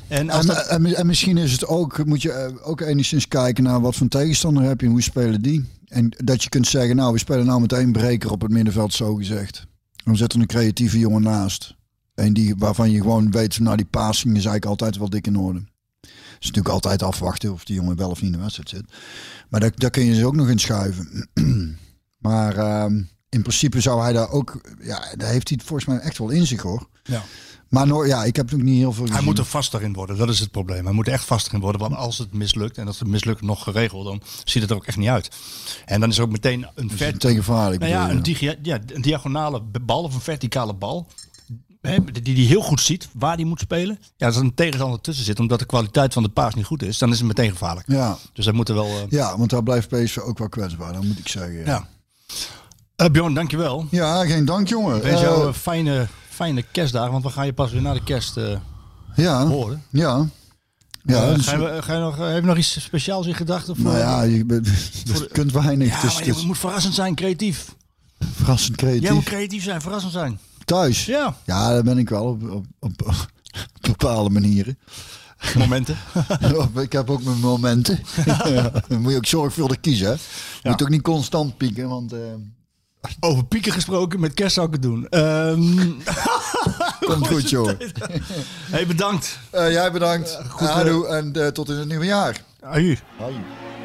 En als En, dat, en, en misschien is het ook, moet je eh, ook enigszins kijken naar wat voor tegenstander heb je en hoe spelen die. En dat je kunt zeggen, nou we spelen nou met één breker op het middenveld zo gezegd. Dan zet er een creatieve jongen naast. En die, waarvan je gewoon weet, nou die passing is eigenlijk altijd wel dik in orde. Het is natuurlijk altijd afwachten of die jongen wel of niet in de wedstrijd zit. Maar daar, daar kun je ze ook nog in schuiven. (clears throat) maar ehm, in principe zou hij daar ook, ja, daar heeft hij het volgens mij echt wel in zich hoor. ja. Maar no, ja, ik heb ook niet heel veel Hij moet er vaster in worden, dat is het probleem. Hij moet er echt vaster in worden, want als het mislukt, en dat het mislukt nog geregeld, dan ziet het er ook echt niet uit. En dan is er ook meteen een, Dus ver, tegenvaarlijk. nou ja, een, ja, een diagonale bal of een verticale bal, hè, die hij heel goed ziet waar hij moet spelen. Ja, als er een tegenstander tussen zit, omdat de kwaliteit van de paas niet goed is, dan is het meteen gevaarlijk. Ja, Dus hij moet er wel... eh, ja, want daar blijft PSV ook wel kwetsbaar, dan moet ik zeggen. Ja, ja. Eh, Bjorn, dankjewel. ja geen dank jongen. Ik wens Eh, jou een fijne, fijne kerstdagen, want we gaan je pas weer na de kerst ja, horen. ja. Ja, dus- ga je, ga je nog, heb je nog iets speciaals in gedachten? Voor, nou ja, je, bent- (laughs) kunt weinig. Ja, maar het je is moet verrassend zijn, creatief. verrassend creatief. Jij moet creatief zijn, verrassend zijn. Thuis? Ja, Ja, daar ben ik wel op, op, op, op bepaalde manieren. momenten. (laughs) ik heb ook mijn momenten. (laughs) Ja, dan moet je ook zorgvuldig kiezen. Hè? Ja. moet ook niet constant pieken, want eh Over pieken gesproken, met kerst zou ik het doen. Ehm (laughs) komt goed, jongen. hey, bedankt. Eh, jij bedankt. goed, Goed, en eh, tot in het nieuwe jaar. Aju.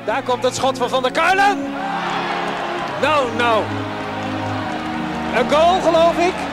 Daar komt het schot van Van der Kuilen. Nou, nou. Een goal, geloof ik.